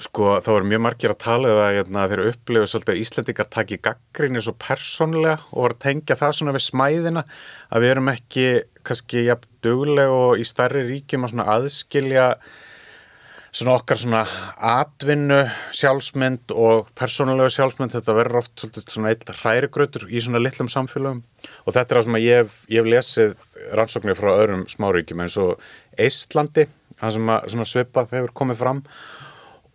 sko þá er mjög margir að tala um það hérna, þeir upplifu svolítið að Íslendingar taki gaggrinni svo persónlega og að tengja það svona við smæðina að við erum ekki kannski jafn dugleg og í stærri ríkjum að svona aðskilja svona okkar svona atvinnu sjálfsmynd og persónulega sjálfsmynd. Þetta verður oft svolítið svona eitt hrærigrautur í svona litlum samfélögum. Og þetta er það sem ég hef, lesið rannsóknir frá öðrum smáríkjum eins og Eistlandi, það sem að svipað hefur komið fram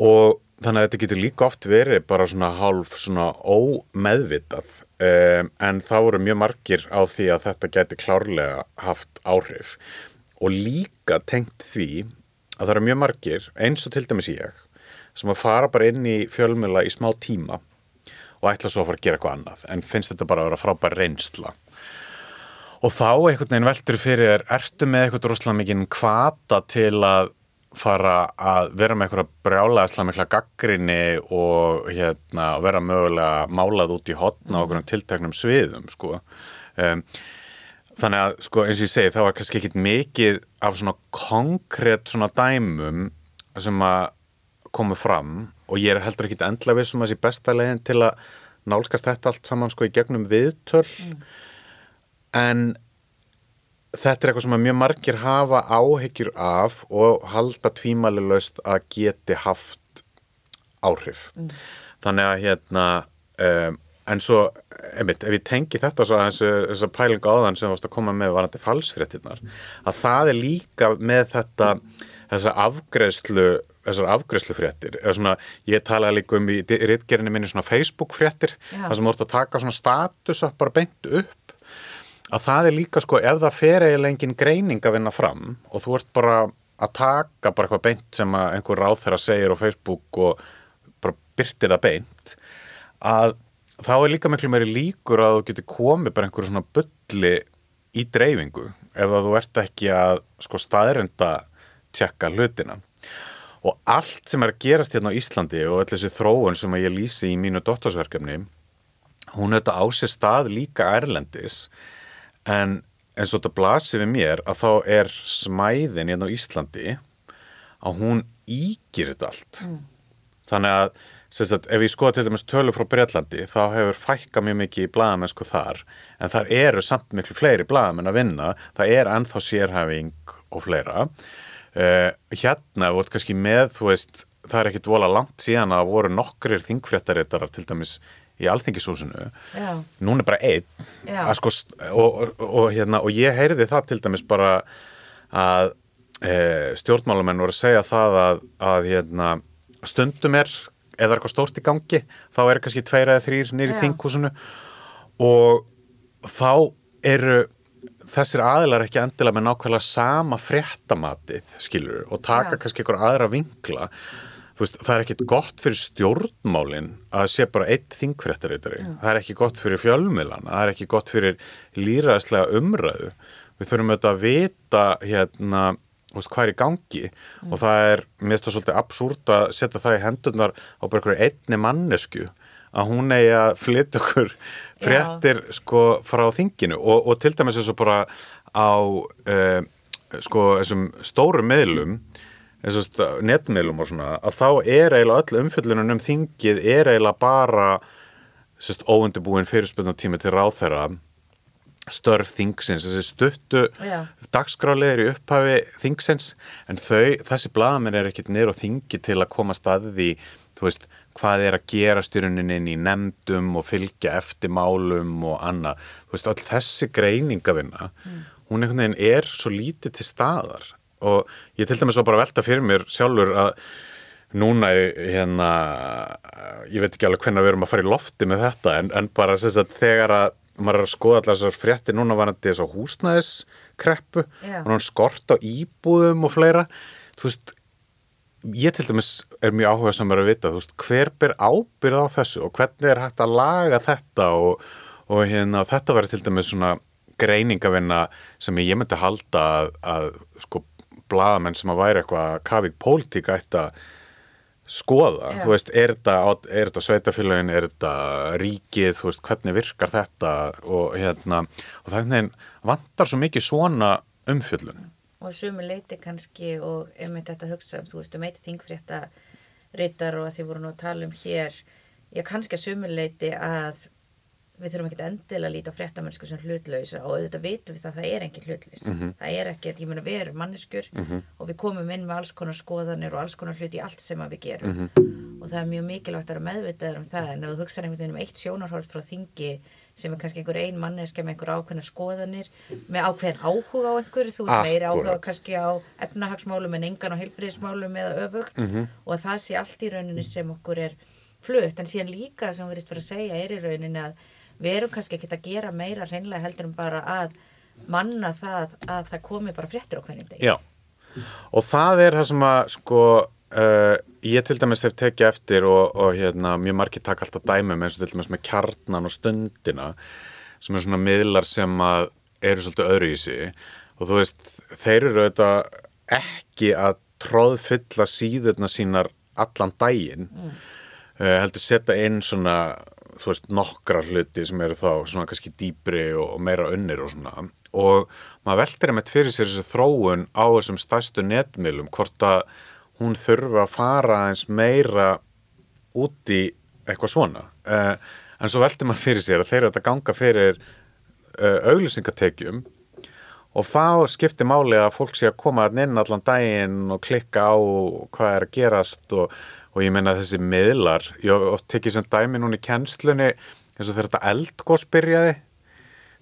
og þannig að þetta getur líka oft verið bara svona hálf svona ómeðvitað um, en þá eru mjög margir á því að þetta geti klárlega haft áhrif. Og líka tengt því að það eru mjög margir eins og til dæmis ég sem að fara bara inn í fjölmjöla í smá tíma og ætla svo að fara að gera eitthvað annað en finnst þetta bara að vera frábær reynsla. Og þá einhvern veginn veldur fyrir ertu með eitthvað rosalega mikinn kvata til að fara að vera með eitthvað brjálega slamikla gaggrinni og hérna vera mögulega málað út í hotna og okkur tilteknum sviðum sko. Um, þannig að sko eins og ég segi það var kannski ekkit mikið af svona konkrétt svona dæmum sem að komu fram og ég er heldur ekkit endla við sem að þessi besta leginn til að nálskast þetta allt saman sko í gegnum viðtöl. En þetta er eitthvað sem mjög margir hafa áhyggjur af og halda tvímælilaust að geti haft áhrif. Þannig að hérna um, en svo, einmitt, ef ég tengi þetta svo að þess að pælinga áðan sem varst að koma með varandi falsfréttinnar að það er líka með þetta þessa afgreðslu þessar afgreðslufréttir eða svona, ég talaði líka um í rittgerinni minni svona Facebook fréttir þar sem þú ert að taka svona statusa bara beint upp að það er líka sko ef það fer eiginlega engin greining að vinna fram og þú ert bara að taka bara eitthvað beint sem einhver ráð þeirra segir á Facebook og bara byrtir það beint að þá er líka miklu meiri líkur að þú getur komið bara einhverju svona bulli í dreifingu ef að þú ert ekki að sko staðrenda tjekka hlutina. Og allt sem er að gerast hérna á Íslandi og öll þessi þróun sem ég lýsi í mínu dottorsverkefni hún auðvitað á sér stað líka erlendis en eins og þetta blasir við mér að þá er smæðin hérna á Íslandi að hún ígir þetta allt. Þannig að sagt, ef ég skoða til dæmis tölu frá Breitlandi þá hefur fækka mjög mikið í blaðamennsku þar. En þar eru samt miklu fleiri blaðamenn að vinna. Það er ennþá sérhæfing og fleira. Uh, hérna voru kannski með veist, það er ekkit vola langt síðan að voru nokkrir þingfréttaréttarar til dæmis í alþingishúsinu Já. núna er bara einn sko, og, og, og, hérna, og ég heyrði það til dæmis bara að e, stjórnmálamenn voru að segja það að, að hérna, stundum er eða er eitthvað stórt í gangi þá er kannski tveir eða þrýr nýri Já. þinghúsinu og þá eru þessir aðilar ekki endilega með nákvæmlega sama fréttamatið skilur og taka Já. kannski eitthvað aðra vinkla veist, það er ekkit gott fyrir stjórnmálin að sé bara eitt þingfréttaritari. Það er ekki gott fyrir fjölmiðlana það er ekki gott fyrir lýraðslega umræðu. Við þurfum auðvitað að vita hérna veist, hvað er í gangi. Og það er, finnst það svolítið absúrt að setja það í hendurnar á bara einhverju einni mannesku að hún eigi að flytja okkur fréttir sko frá þinginu. Og, og til dæmis eins og bara á uh, sko þessum stóru meðlum og netmiðlum og svona að þá er eiginlega öll umfjöllunum um þingið er eiginlega bara óundibúin fyrirspunnatími til ráðherra störf þingsins, þessi stuttu Já. dagskráleir í upphafi þingsins, en þau, þessi blaðamenn er ekkit niður á þingi til að koma staðið í, þú veist, hvað er að gera styruninn inn í nefndum og fylgja eftir málum og annað, þú veist, öll þessi greiningavinna, hún einhvern veginn er svo lítið til staðar og ég til dæmis var bara að velta fyrir mér sjálfur að núna hérna ég veit ekki alveg hvernig við erum að fara í lofti með þetta en, en bara sem sagt þegar að maður er að skoða allar þessar fréttir núna var þetta þess að húsnæðiskreppu Já. og hann skort á íbúðum og fleira þú veist ég til dæmis er mjög áhuga sem er að vita veist, hver ber ábyrð á þessu og hvernig er hægt að laga þetta og, og hérna, þetta verður til dæmis svona greiningavinna sem ég myndi halda að, að sko blaðamenn sem að væri eitthvað kafík pólitík ætti að skoða, Já. þú veist, er þetta, þetta sveitafélagin, er þetta ríkið, þú veist, hvernig virkar þetta og hérna, og það er vantar svo mikið svona umfjöllun. og sumu leiti kannski og einmitt þetta að hugsa um, þú veist, um eitt þingfrétta rittar og að því voru nú að tala um hér já, kannski að sumu leiti að við þurfum ekkert endilega að líta á fréttamennsku sem hlutlaus og auðvitað vitum við það að það er engin hlutlaus það er ekkert, ég meina við erum manneskjur og við komum inn með alls konar skoðanir og alls konar hluti í allt sem að við gerum. Og það er mjög mikilvægt að vera meðvitaður um það en ef þú hugsaður einhvern veginn um eitt sjónarhórt frá þingi sem er kannski einhver ein manneska með einhver ákveðna skoðanir með ákveðin áhuga á einhverju þú veist meiri áhuga kannski á efnahagsmálum en engan á heilbriðismálum eða öfugt. Og að það sé allt í rauninni sem okkur er flutt. En síðan líka sem við verðist vera að segja er í rauninni að við erum kannski ekkert að gera meira hreinlega heldur en bara að manna það að það komi bara fréttir á hvernig degi. Já, og það er það sem að sko uh, ég til dæmis hef tekið eftir og, og hérna, mjög margir taka alltaf dæmum eins og til dæmis með kjarnan og stundina sem er svona miðlar sem að eru svolítið öðru í sig og þú veist, þeir eru auðvitað ekki að tróðfylla síðurna sínar allan daginn. Mm. uh, heldur setja inn svona þú veist, nokkra hluti sem eru þá svona kannski dýbri og, og meira unnir og svona. Og maður veldir einmitt fyrir sér þessu þróun á þessum stærstu netmilum hvort að hún þurfa að fara eins meira út í eitthvað svona. Uh, en svo veldir maður fyrir sér að þeir eru að ganga fyrir uh, auglýsingatekjum og þá skiptir máli að fólk sé að koma inn allan daginn og klikka á hvað er að gerast og, og ég meina þessi miðlar, ég hef oft tekið sem dæmi núna í kennslunni eins og þegar þetta eldgós byrjaði.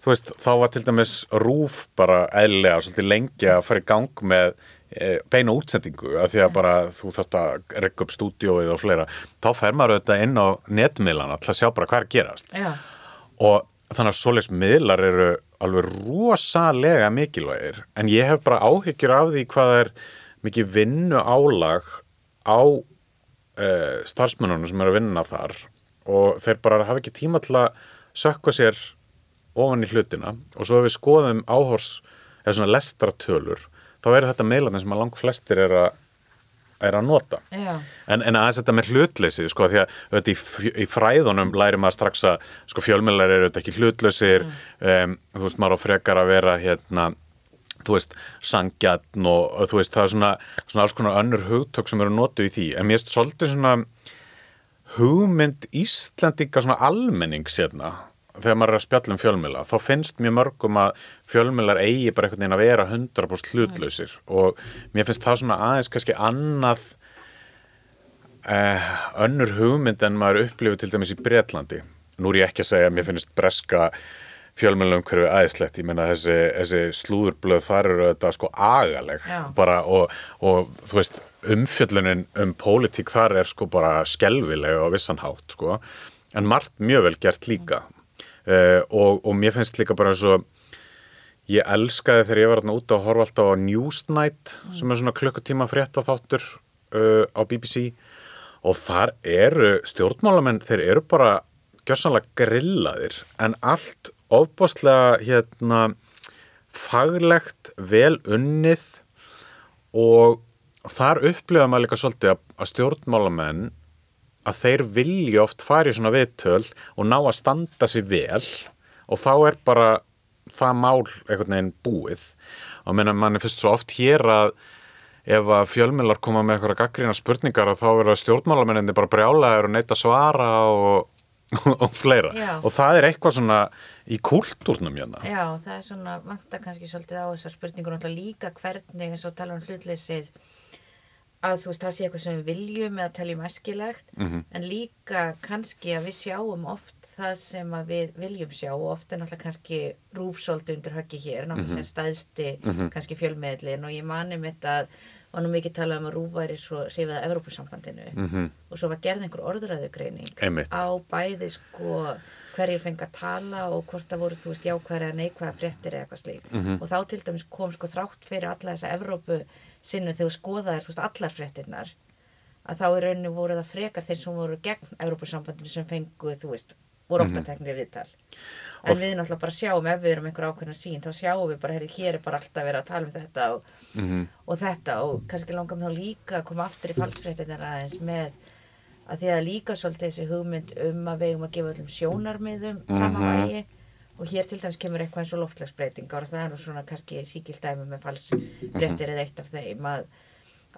Þú veist, þá var til dæmis rúf bara eðlega svolítið lengi að fara í gang með e, beina útsendingu af því að bara þú þarfst að rekka upp stúdióið og fleira, þá fer maður auðvitað inn á netmiðlana til að sjá bara hvað er að gerast. Já. og þannig að svoleiðs miðlar eru alveg rosalega mikilvægir en ég hef bara áhyggjur af því hvað er mikið vinnu álag á uh, starfsmennunum sem eru að vinna þar og þeir bara hafa ekki tíma til að sökka sér ofan í hlutina og svo ef við skoðum áhors eða svona lestratölur þá eru þetta meðlarnir sem að lang flestir er að er að nota en, en aðeins þetta með hlutleysi sko því að þetta, í, í fræðunum læri maður strax að sko fjölmjölar eru þetta ekki hlutleysir mm. um, þú veist maður á frekar að vera hérna þú veist sangjarn og, þú veist það er svona, svona alls konar önnur hugtök sem eru notuð í því. En mér erst svolítið svona hugmynd Íslandinga svona almenning sérna þegar maður er að spjalla um fjölmjöla þá finnst mjög mörgum að fjölmjölar eigi bara einhvern veginn að vera 100% hlutlausir. Og mér finnst það svona aðeins kannski annað eh, önnur hugmynd en maður upplifið til dæmis í Breitlandi nú er ég ekki að segja að mér finnst breska fjölmjöla umhverfið aðeinslegt ég menna þessi, þessi slúðurblöð þar eru þetta sko agaleg. Bara, og, og þú veist umfjöllunin um pólitík þar er sko bara skelvilega og vissanhátt sko. En margt mjög vel gert líka. Uh, og, og mér finnst líka bara eins og ég elskaði þegar ég var hérna út að horfa alltaf á Newsnight mm. sem er svona klukkutíma frétta þáttur uh, á BBC og þar eru stjórnmálamenn, þeir eru bara gjössanlega grillaðir. En allt ofbáslega hérna faglegt, vel unnið og þar upplifa maður líka svolítið að stjórnmálamenn að þeir vilja oft fara í svona viðtöl og ná að standa sér vel og þá er bara það mál einhvern veginn búið. Og menna mann er fyrst svo oft hér að ef að fjölmjölar koma með eitthvað gaggrína spurningar þá verður stjórnmálamenninni bara brjálaður og neyta svara og, *laughs* og fleira Já. og það er eitthvað svona í kultúrnum hérna Já, það er svona, vantar kannski svolítið á þessar spurningur líka hvernig eins og tala um hlutleysið að þú veist, það sé eitthvað sem við viljum eða teljum eskilegt, mm -hmm. en líka kannski að við sjáum oft það sem að við viljum sjá og oft er náttúrulega kannski rúfsóldu undir höggi hér, náttúrulega mm -hmm. sem staðsti mm -hmm. kannski fjölmiðlin og ég mani mitt að var nú mikið talað um að rúf væri svo hrifið að Evrópussambandinu mhm. og svo var gerð einhver orðræðugreining á bæði sko hverjir fengi að tala og hvort það voru þú veist jákvæða eða neikvæða fréttir eða eitthvað slík mhm. og þá til dæmis kom sko þrátt fyrir alla þessa Evrópu sinnu þegar skoðaðir veist, allar fréttinnar að þá í rauninu voru það frekar þeir sem voru gegn Európa-sambandinu sem fengu þú veist, voru ofta mm -hmm. teknir viðtal en við náttúrulega bara sjáum ef við erum einhver ákveðna sín, þá sjáum við bara, herri, hér er bara alltaf verið að tala um þetta og, mm -hmm. og þetta og kannski langar mér þá líka að koma aftur í falsfréttinnar aðeins með að því að líka svolítið þessi hugmynd um að við eigum að gefa öllum sjónarmiðum mm -hmm. samanvægi og hér til dæmis kemur eitthvað eins og loftlagsbreytingar og það er nú svona kannski síkildæmi með falsfréttir eða eitt af þeim að,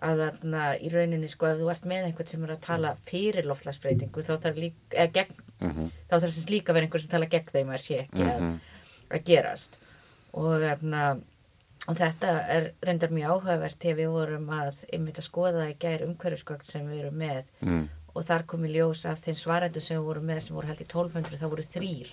að þarna í rauninni sko ef þú ert með einhvern sem er að tala fyrir loftlagsbreytingu þá þarf líka, eða gegn mm -hmm. þá þarf þess líka að vera einhvern sem tala gegn þeim að sé ekki að, Mhm. að gerast og þarna og þetta er reyndar mjög áhugavert þegar við vorum að einmitt að skoða í gær umhverfiskökt sem við erum með mm. og þar kom í ljós af þeim svarendu sem við vorum með sem voru held í 1200 þá voru þrýr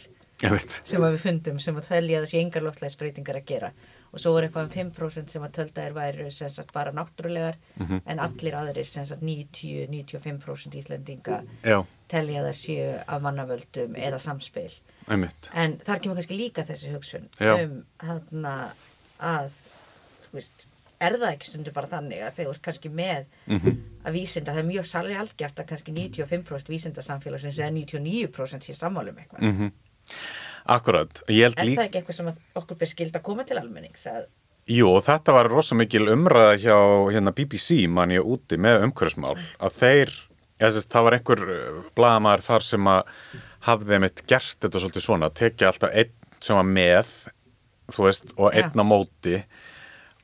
sem við fundum sem að þelja þessi engar loftlæðisbreytingar að gera og svo voru eitthvað um 5% sem að töldaðir sem sagt bara náttúrulegar Mhm. en allir aðrir sem sagt 90-95% Íslandinga Já, telja það séu af mannavöldum eða samspil einmitt. en þar kemur kannski líka þessi hugsun Já. um hana, að veist, er það ekki stundu bara þannig að þeir eru kannski með Mm að vísinda, það er mjög sali algjart að kannski 95% vísindasamfélagsins eða 99% sé sammálum eitthvað Mm Akkurat, ég held Er líka það ekki eitthvað sem að okkur ber skild að koma til almennings? Að, Jú, þetta var rosa mikil umræða hjá hérna, BBC mann ég úti með umhverfismál að þeir, þess, það var einhver blagamæður þar sem að hafði mitt gert þetta svolítið svona tekið alltaf einn sem var með þú veist, og einn á móti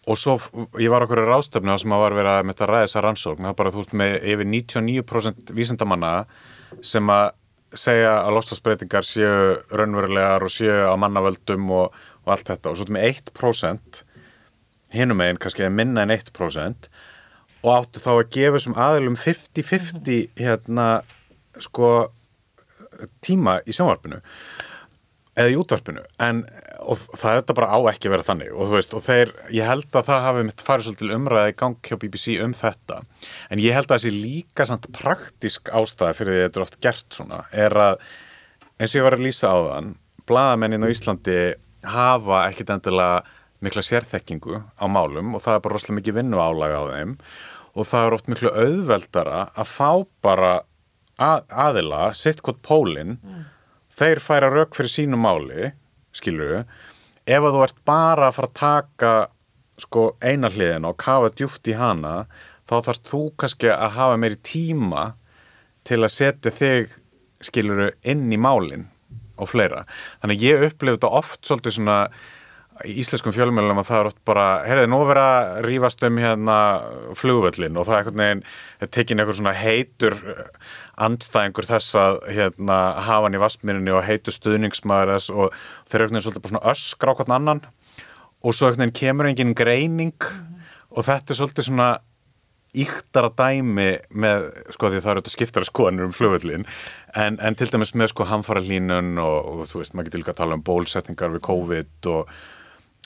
og svo, ég var okkur í ráðstöfnu sem að var verið að með að ræða þessa rannsókn það er bara þú veist með yfir 99% vísindamanna sem að segja að lostasbreytingar séu raunverulegar og séu á mannavöldum og, og allt þetta. Og svo með 1% hinum meginn kannski eða minna en 1% og áttu þá að gefa þessum aðilum 50-50 hérna sko tíma í sjónvarpinu eða í útvarpinu en og það er þetta bara á ekki að vera þannig og veist, og þeir, ég held að það hafi mitt farið svolítið umræði gang hjá BBC um þetta, en ég held að þessi líka samt praktísk ástæða fyrir því að þetta er oft gert svona, er að eins og ég var að lýsa á þann blaðamennin á Íslandi hafa ekkit endilega mikla sérþekkingu á málum og það er bara rosalega mikið vinnu álaga á þeim og það er oft miklu auðveldara að fá bara að, aðila, sitt hvort pólinn þeir færa rauk fyrir sínu máli skilur ef að þú ert bara að fara að taka sko eina hliðina og kafa djúft í hana þá þarf þú kannski að hafa meiri tíma til að setja þig skiluru inn í málin og fleira. Þannig að ég upplifði þetta oft svolítið svona í íslenskum fjölmjölum að það er oft bara, heyrðu, nú er að rífast um hérna flugvöllin og það er einhvern veginn, er tekin einhver svona heitur andstæðingur þess að hérna hafa hann í vastmýrinni og heitur stuðningsmaður þess og þeir eru svolítið bara svona öskra á hvern annan. Og svo kemur engin greining og þetta er svolítið svona íktara dæmi með, sko því það eru þetta skiptara skoðanir um flugvöllin en, en til dæmis með sko hamfara hlínun og, og þú veist, maður getur líka að tala um bólsetningar við COVID og,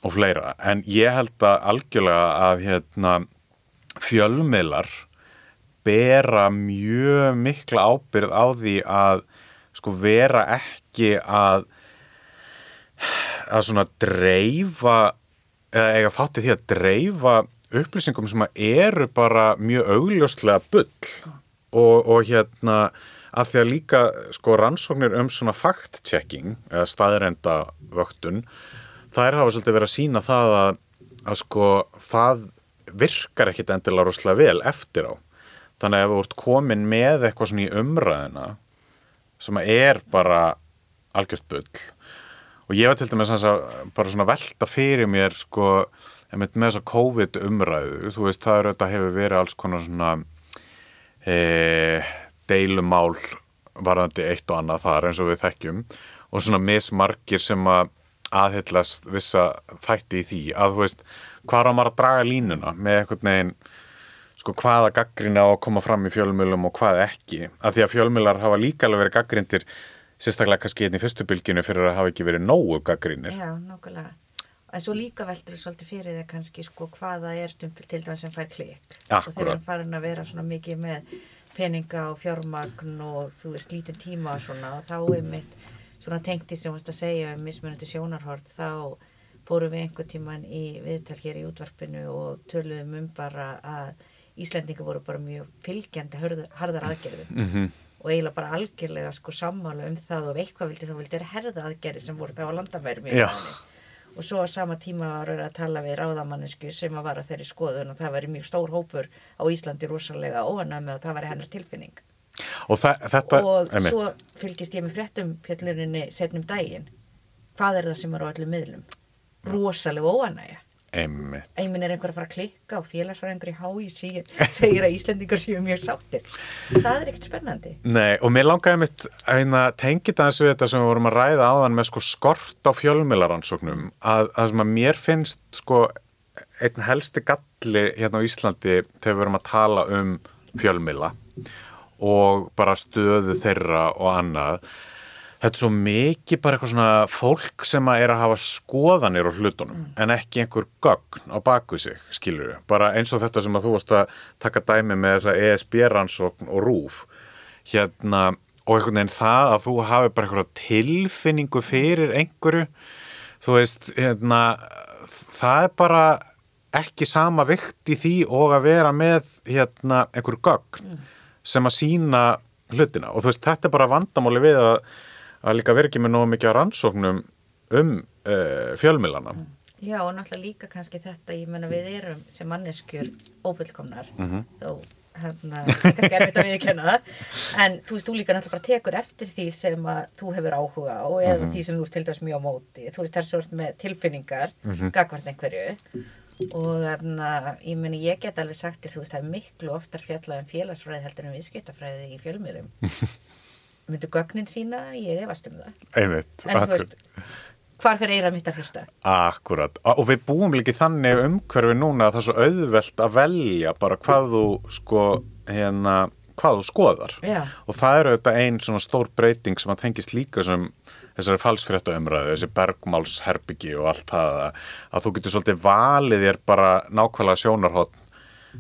og fleira, en ég held að algjörlega að hérna fjölmiðlar bera mjög mikla ábyrð á því að sko vera ekki að að svona dreifa eða þátti því að dreifa upplýsingum sem eru bara mjög augljóslega bull. Og, og hérna að því að líka sko rannsóknir um svona fact-checking eða staðrenda vöktun þær hafa svolítið verið að sína það að, að sko það virkar ekkit endilega rosalega vel eftir á þannig að ef þú ert komin með eitthvað svona í umræðina sem að er bara algjört bull. Og ég var til dæmis að bara svona velta fyrir mér sko með þessa COVID umræðu þú veist það er þetta hefur verið alls konar svona e, deilumál varðandi eitt og annað þar eins og við þekkjum. Og svona mismarkir sem að aðhyllast vissa þætti í því. Að þú veist hvað er maður að draga línuna með einhvern veginn sko hvaða gaggrina á að koma fram í fjölmjölum og hvað ekki af því að fjölmjölar hafa líka alveg verið gaggrindir sérstaklega kannski hérna í fyrstu bylginu fyrir að hafa ekki verið nógu gaggrinir Já, nákvæmlega. En svo líka veldur þú svolítið fyrir það kannski sko hvaða er til dæmis sem fær klik. Og þeir eru farin að vera svona mikið með peninga og fjármagn og þú veist lítinn tíma og svona og þá er mitt svona tengt í sem þú veist að segja um mismunandi sjónarhort þá fórum við einhver tíman í viðtal hér í útvarpinu og töluðum um bara að Íslendinga voru bara mjög fylgjandi harðar aðgerðum Mhm. og eiginlega bara algjörlega sko sammála um það og ef eitthvað vildi þá vildi þeir herða aðgerði sem voru þá á landamærum og svo á sama tíma var að tala við ráðamannesku sem var að þeirri skoðun og það væri mjög stór hópur á Íslandi rosalega óanæg með að það væri hennar tilfinning. Og þa þetta og svo fylgist ég með fréttum fjallurinni setnum daginn. Hvað er það sem er á öllum miðlum? Rosalega óanægja einmitt. Einminn er einhver að fara að klikka og félagsfræðingur í hái *laughs* segir, að Íslendingar séu mjög sáttir. Það er ekkert spennandi. Nei, og mér langaði mitt að hérna, tengja það við þetta sem við vorum að ræða áðan með sko skort á fjölmiðlaransóknum að það sem að mér finnst sko einn helsti galli hérna á Íslandi þegar við erum að tala um fjölmiðla og bara stöðu þeirra og annað þetta er svo mikið bara eitthvað svona fólk sem að er að hafa skoðanir á hlutunum en ekki einhver gögn á baku sig, skilur við. Bara eins og þetta sem að þú varst að taka dæmi með þessa ESB-rannsókn og rúf hérna og einhvern veginn það að þú hafi bara einhverja tilfinningu fyrir einhverju þú veist, hérna það er bara ekki sama vikt í því og að vera með hérna einhver gögn sem að sína hlutina. Og þú veist, þetta er bara vandamáli við að að líka vera ekki með nógu mikið rannsóknum um uh, fjölmilana Já, og náttúrulega líka kannski þetta, ég menna við erum sem manneskjur ófullkomnar, Mhm. þó hérna, það *laughs* er kannski erfitt að viðkenna það, en þú veist, þú líka náttúrulega bara tekur eftir því sem að þú hefur áhuga á eða Mhm. því sem þú ert til dæs mjög á móti, þú veist, þessu ert með tilfinningar, Mhm. gagvart einhverju og þarna, ég meni, ég get alveg sagt til, þú veist, það er miklu oftar fjallað um félagsfræði heldur en viðskiptafræði í fjölmiðlum. *laughs* Myndu gögnin sína það? Ég efast um það. einmitt, En þú akkur- veist, hvar fyrir eira mitt að hlusta? Akkurat, og við búum líka í þannig umhverfi núna að það er svo auðvelt að velja bara hvað þú sko, hérna, hvað þú skoðar Já. og það eru þetta ein svona stór breyting sem að tengist líka sem þessari falsfrétta umræðu, þessi bergmálsherbyggi og allt það að, að þú getur svolítið valið þér bara nákvæmlega sjónarhótt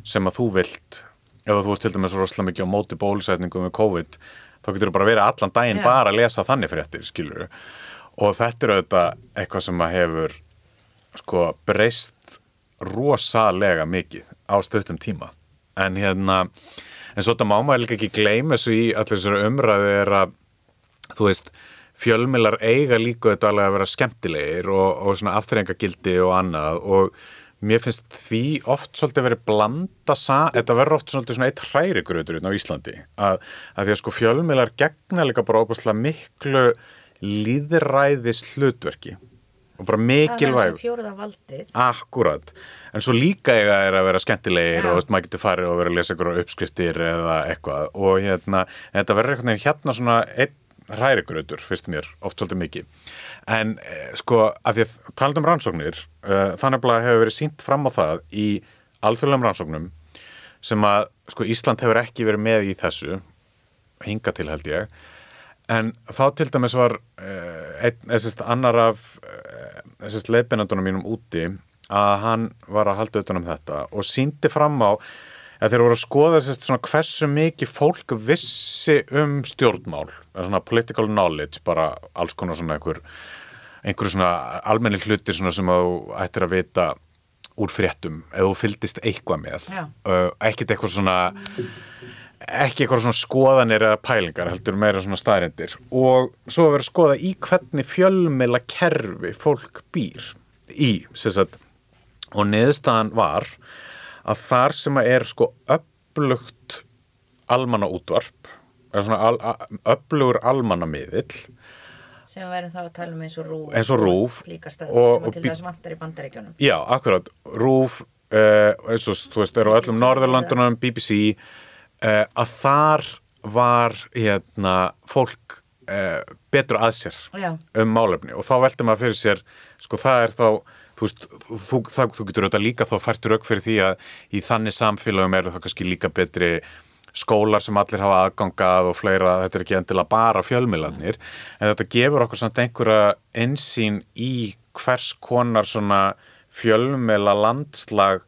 sem að þú vilt ef þú ert til dæmis rosalega mikið á móti bólusetningu með COVID, þá getur þú bara verið allan daginn Já. bara að lesa þannig fréttir, skilur og þetta er auðvitað eitthvað sem að hefur sko breyst rosalega mikið á stöttum tíma en hérna en svo þetta má maður líka ekki gleyma þessu í allir þessari umræðu er að þú veist, fjölmilar eiga líka þetta alveg að vera skemmtilegir og, og svona aftrengagildi og annað og mér finnst því oft svolítið verið blanda sa, þetta verður oft svolítið svona eitt hræri gröður á Íslandi að, að því að sko fjölmilar gegna líka bara óbúslega miklu líðræðis hlutverki og bara Það er mikilvæg. Akkurat, en svo líka eiga er að vera skemmtilegir Já. og veist, maður getur farið og verið að lesa ykkur uppskriftir eða eitthvað og hérna, þetta verður hérna svona einn hrærigrautur, fyrst mér, oft svolítið mikið. En eh, sko, af því að talað um rannsóknir, uh, þannig að hefur verið sínt fram á það í alþjóðlegum rannsóknum sem að sko Ísland hefur ekki verið með í þessu, hinga til held ég, en þá til dæmis var uh, einn, annar af uh, þessist leiðbeinandunum mínum úti að hann var að halda utan um þetta og síndi fram á að þeir voru að skoða þessist svona hversu mikið fólk vissi um stjórnmál, svona political knowledge, bara alls konar svona einhver, einhverju svona almenni hlutir svona sem þú ættir að vita úr fréttum. Eða þú fylgdist eitthvað með. Uh, ekkit eitthvað svona ekki eitthvað svona skoðanir eða pælingar heldur meira svona staðrindir og svo að vera að skoða í hvernig fjölmila kerfi fólk býr í sem sagt, og niðurstaðan var að þar sem að er sko upplugt almanna útvarp eða svona al, öflugur almanna miðill sem við verðum þá að tala um eins og rúf Eins og slíkar og- og að Já, akkurat, RÚF uh, eins og þú veist, eru á öllum Norðurlandunum, BBC uh, að þar var hérna fólk uh, betur að sér Já. um málefni. Og þá velti maður fyrir sér sko það er þá þú veist, þú, það, þú getur auðvitað líka þá fært rauk fyrir því að í þannig samfélagum eru það kannski líka betri skólar sem allir hafa aðgangað og fleira, þetta er ekki endilega bara fjölmiðlarnir, en þetta gefur okkur samt einhverja einsýn í hvers konar svona fjölmiðla landslag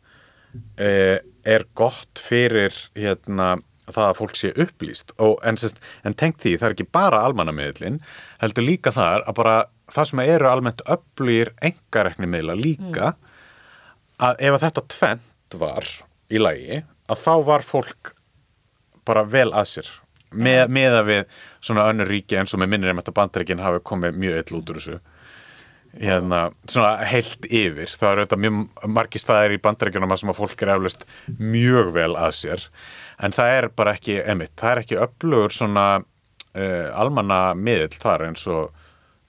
eh, er gott fyrir hérna það að fólk sé upplýst. Og en, en tengt því, það er ekki bara almannamiðlin, heldur líka þar að bara það sem eru almennt upplýr engarekni miðla líka að ef að þetta tvent var í lagi, að þá var fólk bara vel að sér. Með, með að við svona önnur ríki eins og með minnir um þetta bandaríkin hafi komið mjög eill út úr þessu. Hérna, svona heilt yfir. Það eru þetta mjög margi staðir í bandaríkjunum sem að fólk er eflust mjög vel að sér. En það er bara ekki emitt, það er ekki upplugur svona uh, almanna miðill þar eins og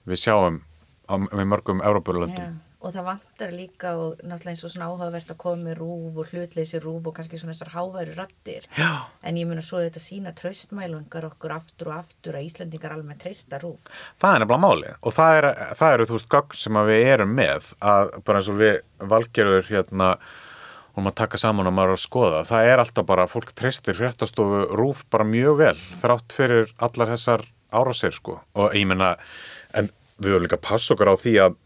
við sjáum á, með mörgum Európulöndum Já. og það vantar líka og náttúrulega eins og svona áhugavert að koma með rúf og hlutleysi rúf og kannski svona þessar háværu rattir Já. en ég mun að svo þetta sína traustmælungar okkur aftur og aftur að Íslendingar almennt treysta rúf. Það er nefnilega málið. Og það, er, það eru þú veist gögn sem að við erum með að bara eins og við valgerður hérna um að taka saman og maður er að skoða. Það er alltaf bara, fólk treystir fréttastofu rúf bara mjög vel þrátt fyrir allar þessar árásir sko. Og ég menna, en við höfum líka að passa okkur á því að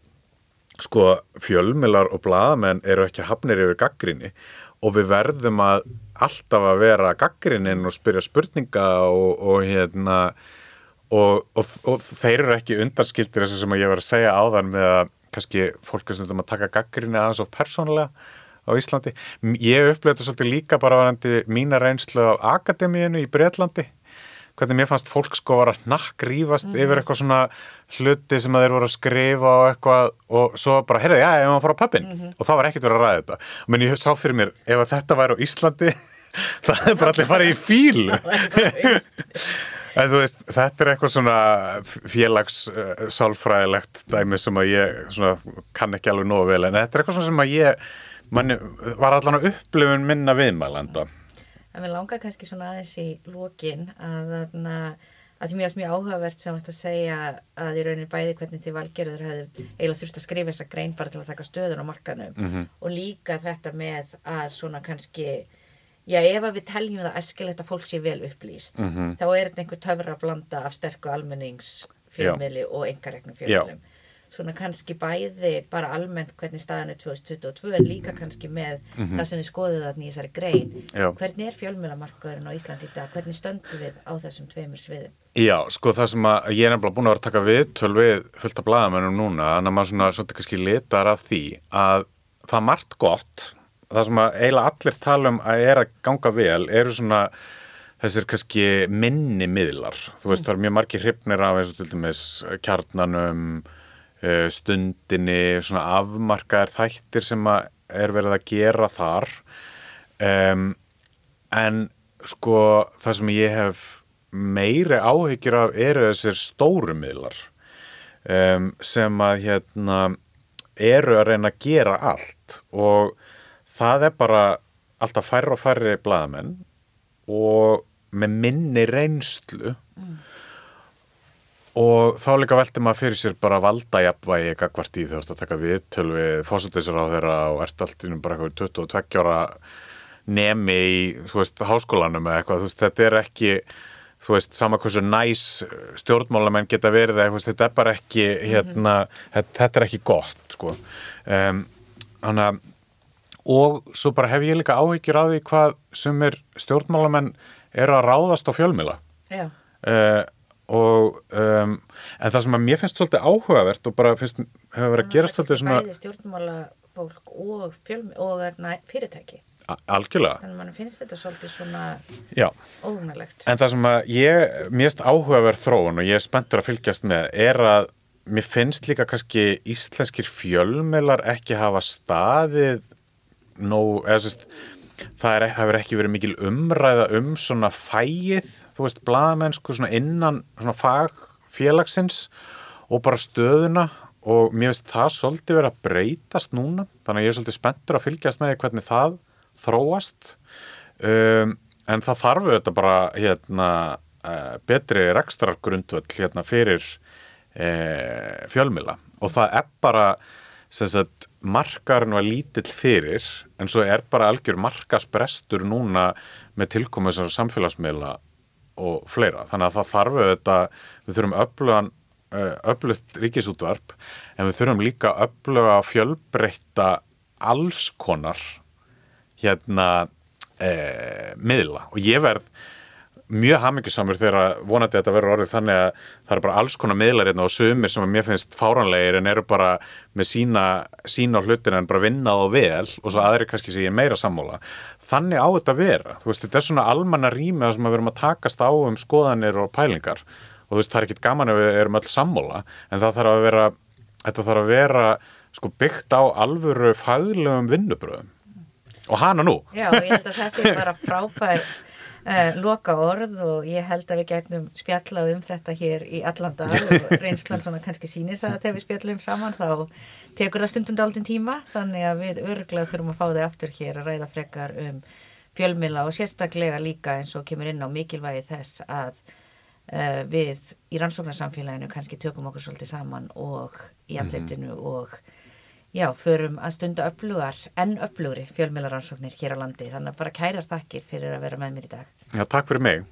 sko fjölmilar og blaðamenn eru ekki hafnir yfir gaggrinni og við verðum að alltaf að vera gaggrinnin og spyrja spurninga og, og hérna og, og, og þeir eru ekki undanskildir þess sem ég var að segja áðan með að kannski fólk er stundum að taka gaggrinni aðeins og persónulega á Íslandi. Ég upplega þetta svolítið líka bara varandi mína reynslu á akademíinu í Breitlandi hvernig mér fannst fólk sko var að nakk rífast Mhm. yfir eitthvað svona hluti sem að þeir voru að skrifa og eitthvað og svo bara, heyrðu, já, ég maður fara á pöppin Mhm. og það var ekkert verið að ræða þetta. Menn ég sá fyrir mér, ef að þetta væri á Íslandi *laughs* það er bara allir farið í fílu *laughs* en þú veist, þetta er eitthvað svona félags uh, sálfræðilegt dæmi sem að ég svona, kann ekki alveg nógu vel, en þetta er eitthvað svona sem að ég manni, var allan að upplifun minna viðmælanda En við langar kannski svona aðeins í lokin að þarna að því mjög mjög áhugavert sem að segja að í rauninni bæði hvernig þið valgerður hefðu eiginlega þurft að skrifa þessa grein bara til að taka stöðun á markanum Mhm. og líka þetta með að svona kannski já ef að við teljum það æskilegt að fólk sé vel upplýst Mhm. þá er þetta einhver töfra blanda af sterku almenningsfjölmiðli og engaregnum fjölmiðlum svona kannski bæði bara almennt hvernig staðan er 2022 en líka kannski með það sem þið skoðuð þarna í þessari grein. Já. hvernig er fjölmiðlamarkaðurinn á Íslandi í dag hvernig stöndum við á þessum tveimur sviðum Já, sko það sem að ég er nefnilega búin að vera að taka við fullt af blaðamennum núna þannig að maður svona svolítið kannski litar af því að það margt gott það sem að eiginlega allir tala um að er að ganga vel eru svona þessir kannski minni miðlar þú veist það er mjög margir hrifnir af eins og til dæmis kjarnanum stundinni svona afmarkaðir þættir sem er verið að gera þar. Um, en sko það sem ég hef meiri áhyggjur af eru þessir stóru miðlar um, sem að hérna eru að reyna að gera allt. Og það er bara alltaf færri og færri blaðamenn og með minni reynslu og þá líka velti maður fyrir sér bara valdajafvægi gagvart í þú ert að taka við fósundisar á þeirra og ert allt innum bara eitthvað 22 ára nemi í, þú veist, háskólanum eða eitthvað, þú veist, þetta er ekki þú veist, sama hversu næs stjórnmálamenn geta verið eða, þetta er bara ekki hérna, þetta, er ekki gott, sko. Um, að og svo bara hef ég líka áhyggjur á því hvað sumir stjórnmálamenn eru að ráðast á fjölmila Já, uh, og um, en það sem að mér finnst svolítið áhugavert og bara finnst, hefur verið að gerast svolítið svona bæði stjórnmála fólk og, fjölmi, og erna, fyrirtæki. Algjörlega, þannig að mann finnst þetta svolítið svona já. óhugnalegt en það sem að ég, mér finnst áhugaverð þróun og ég er spenntur að fylgjast með er að mér finnst líka kannski íslenskir fjölmilar ekki hafa staðið nóg, eða sérst það hefur ekki verið mikil umræða um svona fæið, þú veist, blaðamennsku svona innan svona fagfélagsins og bara stöðuna. Og mér finnst það svolítið verið að breytast núna, þannig að ég er svolítið spenntur að fylgjast með hvernig það þróast. Um, en það þarf auðvitað bara hérna uh, betri rekstrargrundvöll hérna fyrir uh, fjölmila og það er bara sagt markarinn var lítill fyrir en svo er bara algjör markasbrestur núna með þessar samfélagsmiðla og fleira. Þannig að það þarf auðvitað við þurfum öflugan öflugt ríkisútvarp en við þurfum líka öfluga fjölbreytta alls konar hérna eh, miðla. Og ég verð mjög hamingjusamur þegar vonandi þetta verður orðið þannig að það eru bara alls konar miðlar hérna og sumir sem að mér finnst fáranlegir en eru bara með sína, sína á hlutina en bara vinnað og vel og svo aðri kannski sem ég er meira sammóla þannig á þetta að vera, þú veist, þetta er svona almanna rými að sem að við erum að takast á um skoðanir og pælingar. Og þú veist, það er ekkit gaman ef við erum öll sammóla en það þarf að vera, þetta þarf að vera sko byggt á alvöru faglegum vinnubröðum og hana nú. Já, ég held að það sé bara frábær uh, loka orð og ég held að við gætnum spjallað um þetta hér í allan dag *laughs* og reynslan svona kannski sýnir það að þegar við spjallum saman þá tekur það stundum dálítinn tíma þannig að við örglega þurfum að fá þig aftur hér að ræða frekar um fjölmila og sérstaklega líka eins og kemur inn á mikilvægi þess að uh, við í rannsóknarsamfélaginu kannski tökum okkur svolítið saman og í andleitinu og Já, förum að stunda öflugar, en öflugri fjölmiðlaransóknir hér á landi. Þannig að bara kærar þakkir fyrir að vera með mér í dag. Já, takk fyrir mig